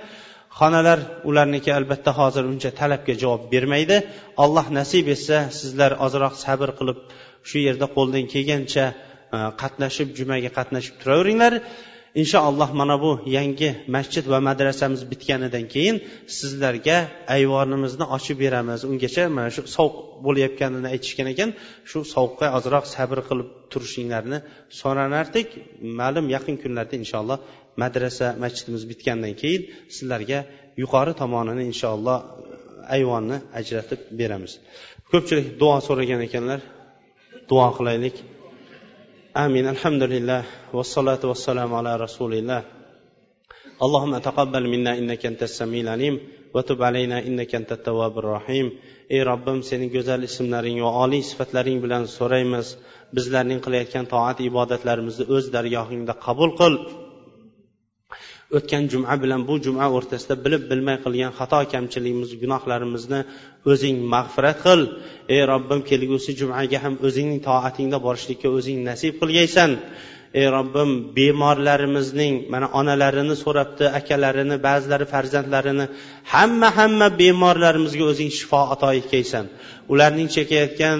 Xonalar ularniki albatta hozir uncha talabga javob bermaydi. Alloh nasib etsa sizlar ozroq sabr qilib shu yerda qo'ldan kelgancha e, qatnashib jumaga qatnashib turaveringlar. Inshaalloh mana bu yangi masjid va madrasamiz bitganidan keyin sizlarga ayvonimizni ochib beramiz. Ungacha mana shu sovuq bo'layotganini aytishgan ekan. Shu sovuqqa ozroq sabr qilib turishinglarni so'ranardik ma'lum yaqin kunlarda inshaalloh madrasa masjidimiz bitgandan keyin sizlarga yuqori tomonini inshaalloh ayvonni ajratib beramiz. Ko'pchilik duo so'ragan ekanlar duo qilaylik. amin alhamdulillah vassalotu vassalamu ala rasulilloh اللهم تقبل منا انك انت السميع العليم وتب علينا انك انت التواب الرحيم ey robbim sening go'zal ismlaring va oliy sifatlaring bilan so'raymiz bizlarning qilayotgan toat ibodatlarimizni o'z dargohingda qabul qil O'tgan juma bilan bu juma o'rtasida bilib bilmay qilgan xato kamchiligimiz gunohlarimizni o'zing mag'firat qil. Ey robbim kelgusi jumaga ham o'zingning toatingda borishlikka o'zing nasib qilgaysan. Ey robbim bemorlarimizning mana onalarini so'rabdi akalarini ba'zilari farzandlarini hamma hamma bemorlarimizga o'zing shifo ato etgaysan. Ularning chekayotgan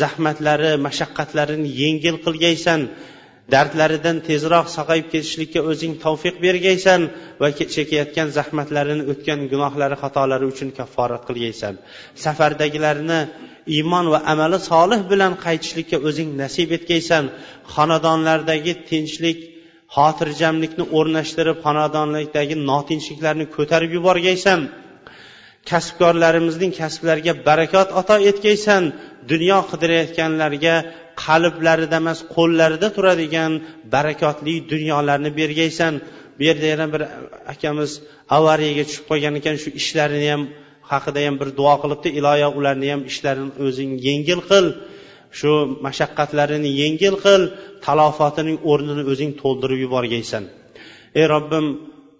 zahmatlari mashaqqatlarini yengil qilgaysan. Dardlaridan tezroq sog'ayib ketishlikka o'zing tavfiq bergaysan va chekayotgan zahmatlarini o'tgan gunohlari xatolari uchun kafforat qilgaysan. Safardagilarni iymon va amali solih bilan qaytishlikka o'zing nasib etgaysan xonadonlardagi tinchlik xotirjamlikni o'rnashtirib xonadonlikdagi notinchliklarni ko'tarib yuborgaysan. Kasbkorlarimizning kasblariga barakot ato etgaysan dunyo qidirayotganlarga qalblarida emas qo'llarida turadigan barakotli dunyolarni bergaysan. Bu yerda yana bir akamiz avariyaga tushib qolgan ekan shu ishlarini ham haqida ham bir duo qilibdi. Iloyo ularni ham ishlarini o'zing yengil qil. Shu mashaqqatlarini yengil qil talofotining o'rnini o'zing to'ldirib yuborgaysan. Ey robbim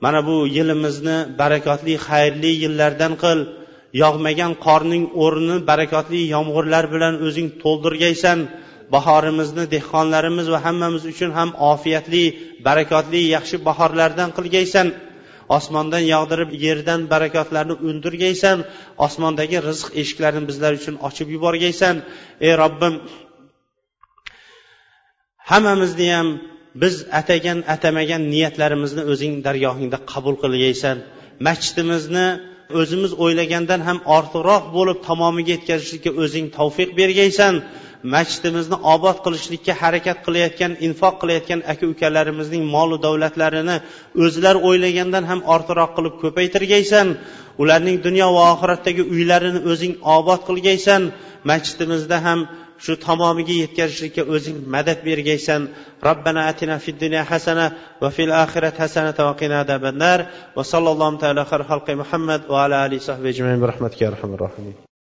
mana bu yilimizni barakotli xayrli yillardan qil. Yog'magan qorning o'rnini barakotli yomg'irlar bilan o'zing to'ldirgaysan. Bahorimizni dehqonlarimiz va hammamiz uchun ham ofiyatli barakotli yaxshi bahorlardan qilgaysan. Osmondan yog'dirib yerdan barakotlarni undirgaysan. Osmondagi rizq eshiklarini bizlar uchun ochib yuborgaysan. Ey robbim hammamizni ham biz atagan atamagan niyatlarimizni o'zing dargohingda qabul qilgaysan. Masjidimizni o'zimiz o'ylagandan ham ortiqroq bo'lib tamomiga yetkazishlikka o'zing tavfiq bergaysan. Masjidimizni obod qilishlikka harakat qilayotgan infoq qilayotgan aka ukalarimizning molu davlatlarini o'zlari o'ylagandan ham ortiqroq qilib ko'paytirgaysan ularning dunyo va oxiratdagi uylarini o'zing obod qilgaysan masjidimizda ham shu tamomiga yetkazishlikka o'zing madad bergaysan. Robbana atina fid dunya hasana va fil oxirat hasana va qina azabannar va sallallohu taala xalqi muhammad va ala alihi sahbi ajmain. Bi rahmatika arhamar rohimin